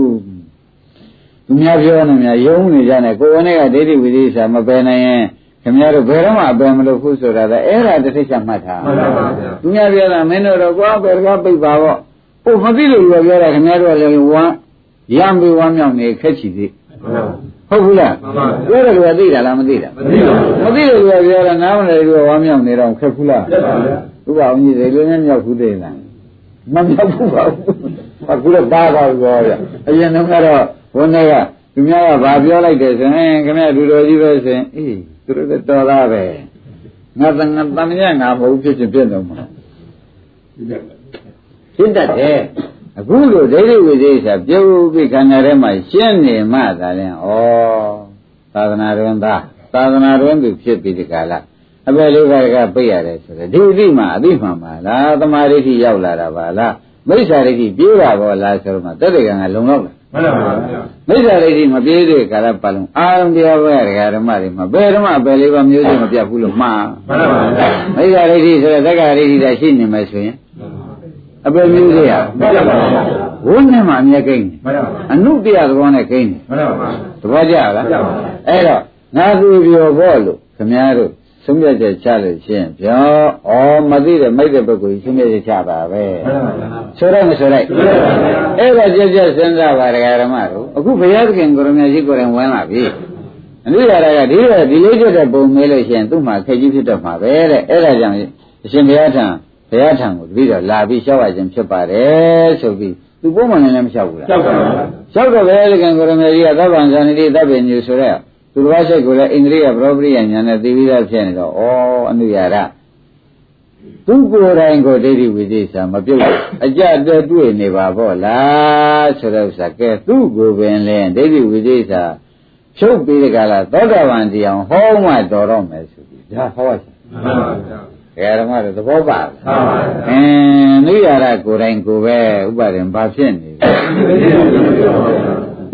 သူများပြောနေများယုံနေကြတယ်ကိုယ်ဝင်ကဒိဋ္ဌိဝိသေစာမပယ်နိုင်ရင် ခင်ဗျားတို့ဘယ်တော့မှအပယ်မလုပ်ဘူးဆိုတာလည်းအဲ့ဒါတစ်ထိပ်ချက်မှတ်ထားမှန်ပါဗျာသူများပြောတာမင်းတို့တော့ကွာဘယ်တကားပိတ်ပါပေါ့ဟိုမသိလို့ပြောပြောတာခင်ဗျားတို့ကလည်းဝမ်းရံပြီးဝမ်းမြောက်နေခက်ချီသေးဟုတ်ဘူးလားမှန်ပါဗျာပြောတယ်ကသိတာလားမသိတာမသိပါဘူးမသိလို့ပြောပြောတာနားမလည်လို့ဝမ်းမြောက်နေတော့ခက်ဘူးလားတက်ပါဗျာဥပအောင်ကြီးတွေလည်းမြောက်ဘူးသေးလားမမြောက်ဘူးပါဘူးအခုတော့ပါပါပြောရအရင်တော့ကတော့ဘုန်းကြီးကသူများကဘာပြောလိုက်တယ်ဆိုရင်ခင်ဗျားဒူတော်ကြီးပဲဆိုရင်အေး သူတို့လည်းတော်သားပဲငါတန်ငါတန်မြတ်ငါမဟုတ်ဖြစ်ချင်းပြည့်တော့မှာရှင်းတတ်တယ်အခုလိုဒိဋ္ဌိဝိသေသပြုတ်ပြီးခန္ဓာထဲမှာရှင်းနေမှသာလဲဩသာသနာတော်သားသာသနာတော်သူဖြစ်ပြီးဒီကလာအပယ်လေးပါးကပြိရတယ်ဆိုတော့ဒီအသိမှအသိမှန်ပါလားသမာဓိဋ္ဌိရောက်လာတာပါလားမိစ္ဆာဒိဋ္ဌိပြေးတာပေါ်လားဆိုတော့မှတက်တဲ့ကံကလုံလောက်လား မှန်ပါဗျာမိစ္ဆာဒိဋ္ဌိမပြေးတဲ့ကာလပတ်လုံးအာရုံတရားပွဲရဓမ္မတွေမှာဘယ်ဓမ္မပဲလေးပါမျိုးစုံမပြတ်ဘူးလို့မှားမှန်ပါဗျာမိစ္ဆာဒိဋ္ဌိဆိုတဲ့သက္ကာဒိဋ္ဌိသာရှိနေမယ်ဆိုရင်အပယ်မျိုးတွေရမှန်ပါဗျာဝိညာဉ်မှာအမြဲကိန်းတယ်မှန်ပါဗျာအနုတ္တရသဘောနဲ့ကိန်းတယ်မှန်ပါဗျာသဘောကျလားကျပါပါအဲ့တော့ငါသူပြောဖို့လို့ခမည်းတော် ဆုံးဖြတ်ချက်ချလို့ရှင်းပြောဩမသိတဲ့မိုက်တဲ့ပုဂ္ဂိုလ်ကြီးဆုံးဖြတ်ချက်ချပါပဲမှန်ပါဗျာဆိုတော့မဆိုလိုက်အဲ့ဒါကြက်ကြက်စဉ်းစားပါဒကာရမတို့အခုဘုရားသခင်ကိုရမကြီးကိုယ်တိုင်ဝင်လာပြီအနုရတာကဒီလိုဒီလေးကျွတ်တဲ့ပုံမေးလို့ရှိရင်သူ့မှာခက်ကြီးဖြစ်တော့မှာပဲတဲ့အဲ့ဒါကြောင့်အရှင်ဘုရားထံဘုရားထံကိုတပည့်တော်လာပြီးရှောက်ရခြင်းဖြစ်ပါတယ်ဆိုပြီးသူပုံမှန်လည်းမလျှောက်ဘူးလားကြောက်ပါဗျာလျှောက်တော့ဘုရားသခင်ကိုရမကြီးကသဗ္ဗံဇာနိတိသဗ္ဗညုဆိုတဲ့ သူတစ်ပါးစိတ်ကိုလည်းဣန္ဒြိယပရောပရိယညာနဲ့သိပြီးသားဖြစ်နေတော့ဩအနုရတာသူကိုယ်တိုင်ကိုဒိဋ္ဌိဝိသေစာမပြုတ်ဘူးအကြတဲ့တွေ့နေပါပေါ့လားဆိုတဲ့ဥစ္စာကဲသူ့ကိုယ်ပင်လဲဒိဋ္ဌိဝိသေစာဖြုတ်ပြီးတဲ့ကလာသောတာပန်တရားဟောမှတော်တော့မယ်ဆိုပြီးဒါဟောချင်မှန်ပါဗျာဓမ္မတို့သဘောပါလားမှန်ပါဗျာအင်းနိရရကိုယ်တိုင်ကိုယ်ပဲဥပါဒံဘာဖြစ်နေလဲ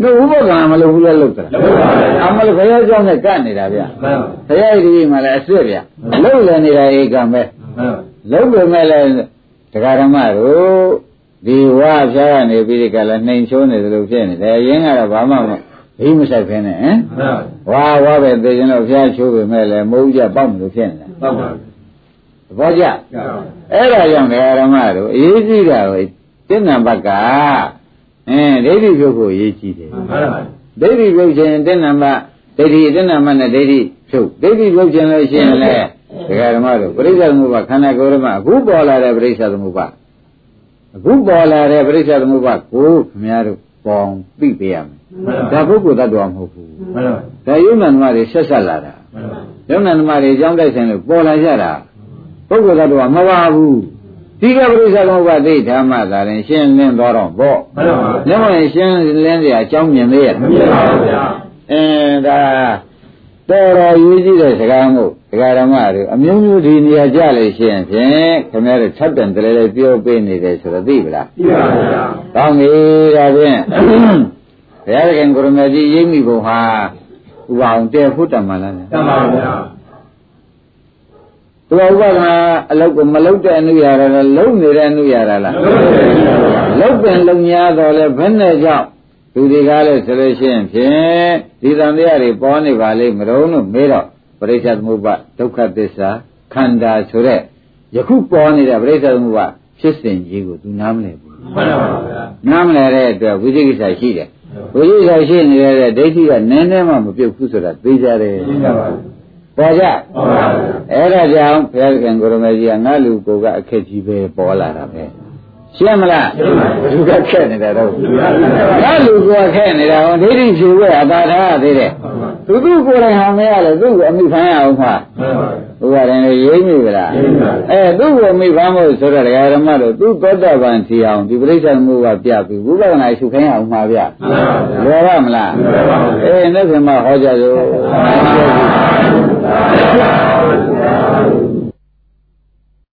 တို့ဥပဒံမလုပ်ဘူးလဲလုပ်တာလုပ်ပါဗျာအမလို့ဘုရားကျောင်းနဲ့ကပ်နေတာဗျမှန်ပါဘုရားဒီမှာလည်းအစ်စ်ဗျလုပ်လည်းနေတာဧကံပဲမှန်လုံးပေမဲ့လည်းတရားဓမ္မတို့ဒီဝါဖျားကနေပြီးဒီကလည်းနှိမ်ချိုးနေသလိုဖြစ်နေတယ်ရင်းကတော့ဘာမှမဘိမဆိုင်ဖင်းနဲ့ဟမ်မှန်ဝါဝါပဲသိရင်တော့ဖျားချိုးပေမဲ့လည်းမဟုတ်ကြပေါက်မလို့ဖြစ်နေတာပါပါသဘောကျကြောက်အဲ့ဒါကြောင့်တရားဓမ္မတို့အရေးကြီးတာကိုတိဏ္ဍဘတ်က အင်းဒိဋ္ဌိပြုတ်ကိုအရေးကြီးတယ်မှန်ပါဒိဋ္ဌိပြုတ်ခြင်းတိဏ္ဍဘတ်ဒိဋ္ဌိတိဏ္ဍဘတ်နဲ့ဒိဋ္ဌိဖြုတ်ဒိဋ္ဌိပြုတ်ခြင်းလို့ရှိရင်လည်းတရားဓမ္မတို့ပရိစ္ဆေသမုပ္ပါခန္ဓာကိုယ်ဓမ္မအခုပေါ်လာတဲ့ပရိစ္ဆေသမုပ္ပါအခုပေါ်လာတဲ့ပရိစ္ဆေသမုပ္ပါကိုခင်ဗျားတို့ပေါင်းသိပေးရမယ်ဒါပုဂ္ဂိုလ်တ attva မဟုတ်ဘူးမှန်ပါဒါယုံနာဓမ္မတွေဆက်ဆက်လာတာမှန်ပါယုံနာဓမ္မတွေအကြောင်းတိုက်ဆိုင်လို့ပေါ်လာကြတာပုဂ္ဂိုလ်တ attva မပါဘူး ဒီကပရိစ္ဆေသမုပ္ပါသိဓမ္မသာရင်ရှင်းလင်းသွားတော့ပေါ့မှန်ပါပါညမရင်ရှင်းလင်းစရာအကြောင်းမြင်သေးရဲ့မမြင်ပါဘူးဗျာအင်းဒါတော်တော်ရေးကြည့်တဲ့စကားမို့ဒကာဓမ္မတွေအမျိုးမျိုးဒီနေရာကြလေရှင်းဖြင့်ခင်ဗျားတို့၆တန်တလဲလဲပြောပေးနေတယ်ဆိုတော့သိပလားသိပါဗျာကောင်းပြီဒါဖြင့်ဘုရားခင်ကိုရမကြီးရိပ်မိဘုံဟာဥပအောင်တည်ဖို့တတ်မှလားတမ်းပါဗျာ သူကဥပကအလုတ်ကိုမလုတ်တဲ့အနုရတာလားလုံနေတဲ့အနုရတာလားလုတ်ပင်လုံညာတော့လဲဘယ်နဲ့ကြောင့်လူတွေကလည်းဆိုလို့ရှိရင်ဖြင့်ဒီသံတရားတွေပေါ်နေပါလိမ့်မတော်လို့မေးတော့ပရိစ္ဆေသမုပ္ပါဒုက္ခသစ္စာခန္ဓာဆိုတဲ့ယခုပေါ်နေတဲ့ပရိစ္ဆေသမုပ္ပါဖြစ်စဉ်ကြီးကိုသူနားမလည်ဘူးမှန်ပါဗျာနားမလည်တဲ့အတွက်ဝိသိကိစ္စရှိတယ်ဝိသိကိစ္စရှိနေတဲ့ဒိဋ္ဌိကနည်းနည်းမှမပြုတ်ဘူးဆိုတာသိကြတယ်သိပါပါ ပေါ်ကြဟုတ်ပါဗျာအဲ့ဒါကြောင့်ဘုရားခင်ကိုရမေကြီးကငါလူကိုကအခက်ကြီးပဲပေါ်လာတာပဲရှင်းမလားလူကခက်နေတာတော့ငါလူကခက်နေတာဟောဒိဋ္ဌိဖြူပဲအသာထားသေးတယ် သူသူကိုယ်တိုင်ဟာမရလေသူ့ကိုအမိခံရအောင်ခါမှန်ပါဗျာဥပါရင်လေရိမ့်မိဗလားအဲသူ့ကိုအမိခံမို့ဆိုတော့ဒကာဓမ္မတို့သူသောတာပန်ထီအောင်ဒီပရိစ္ဆေမှုကပြပြီးဝိပဿနာရှုခိုင်းအောင်မှာဗျမှန်ပါဗျာလွယ်ရမလားလွယ်ပါဘူးအေးနေ့ကမှဟောကြစို့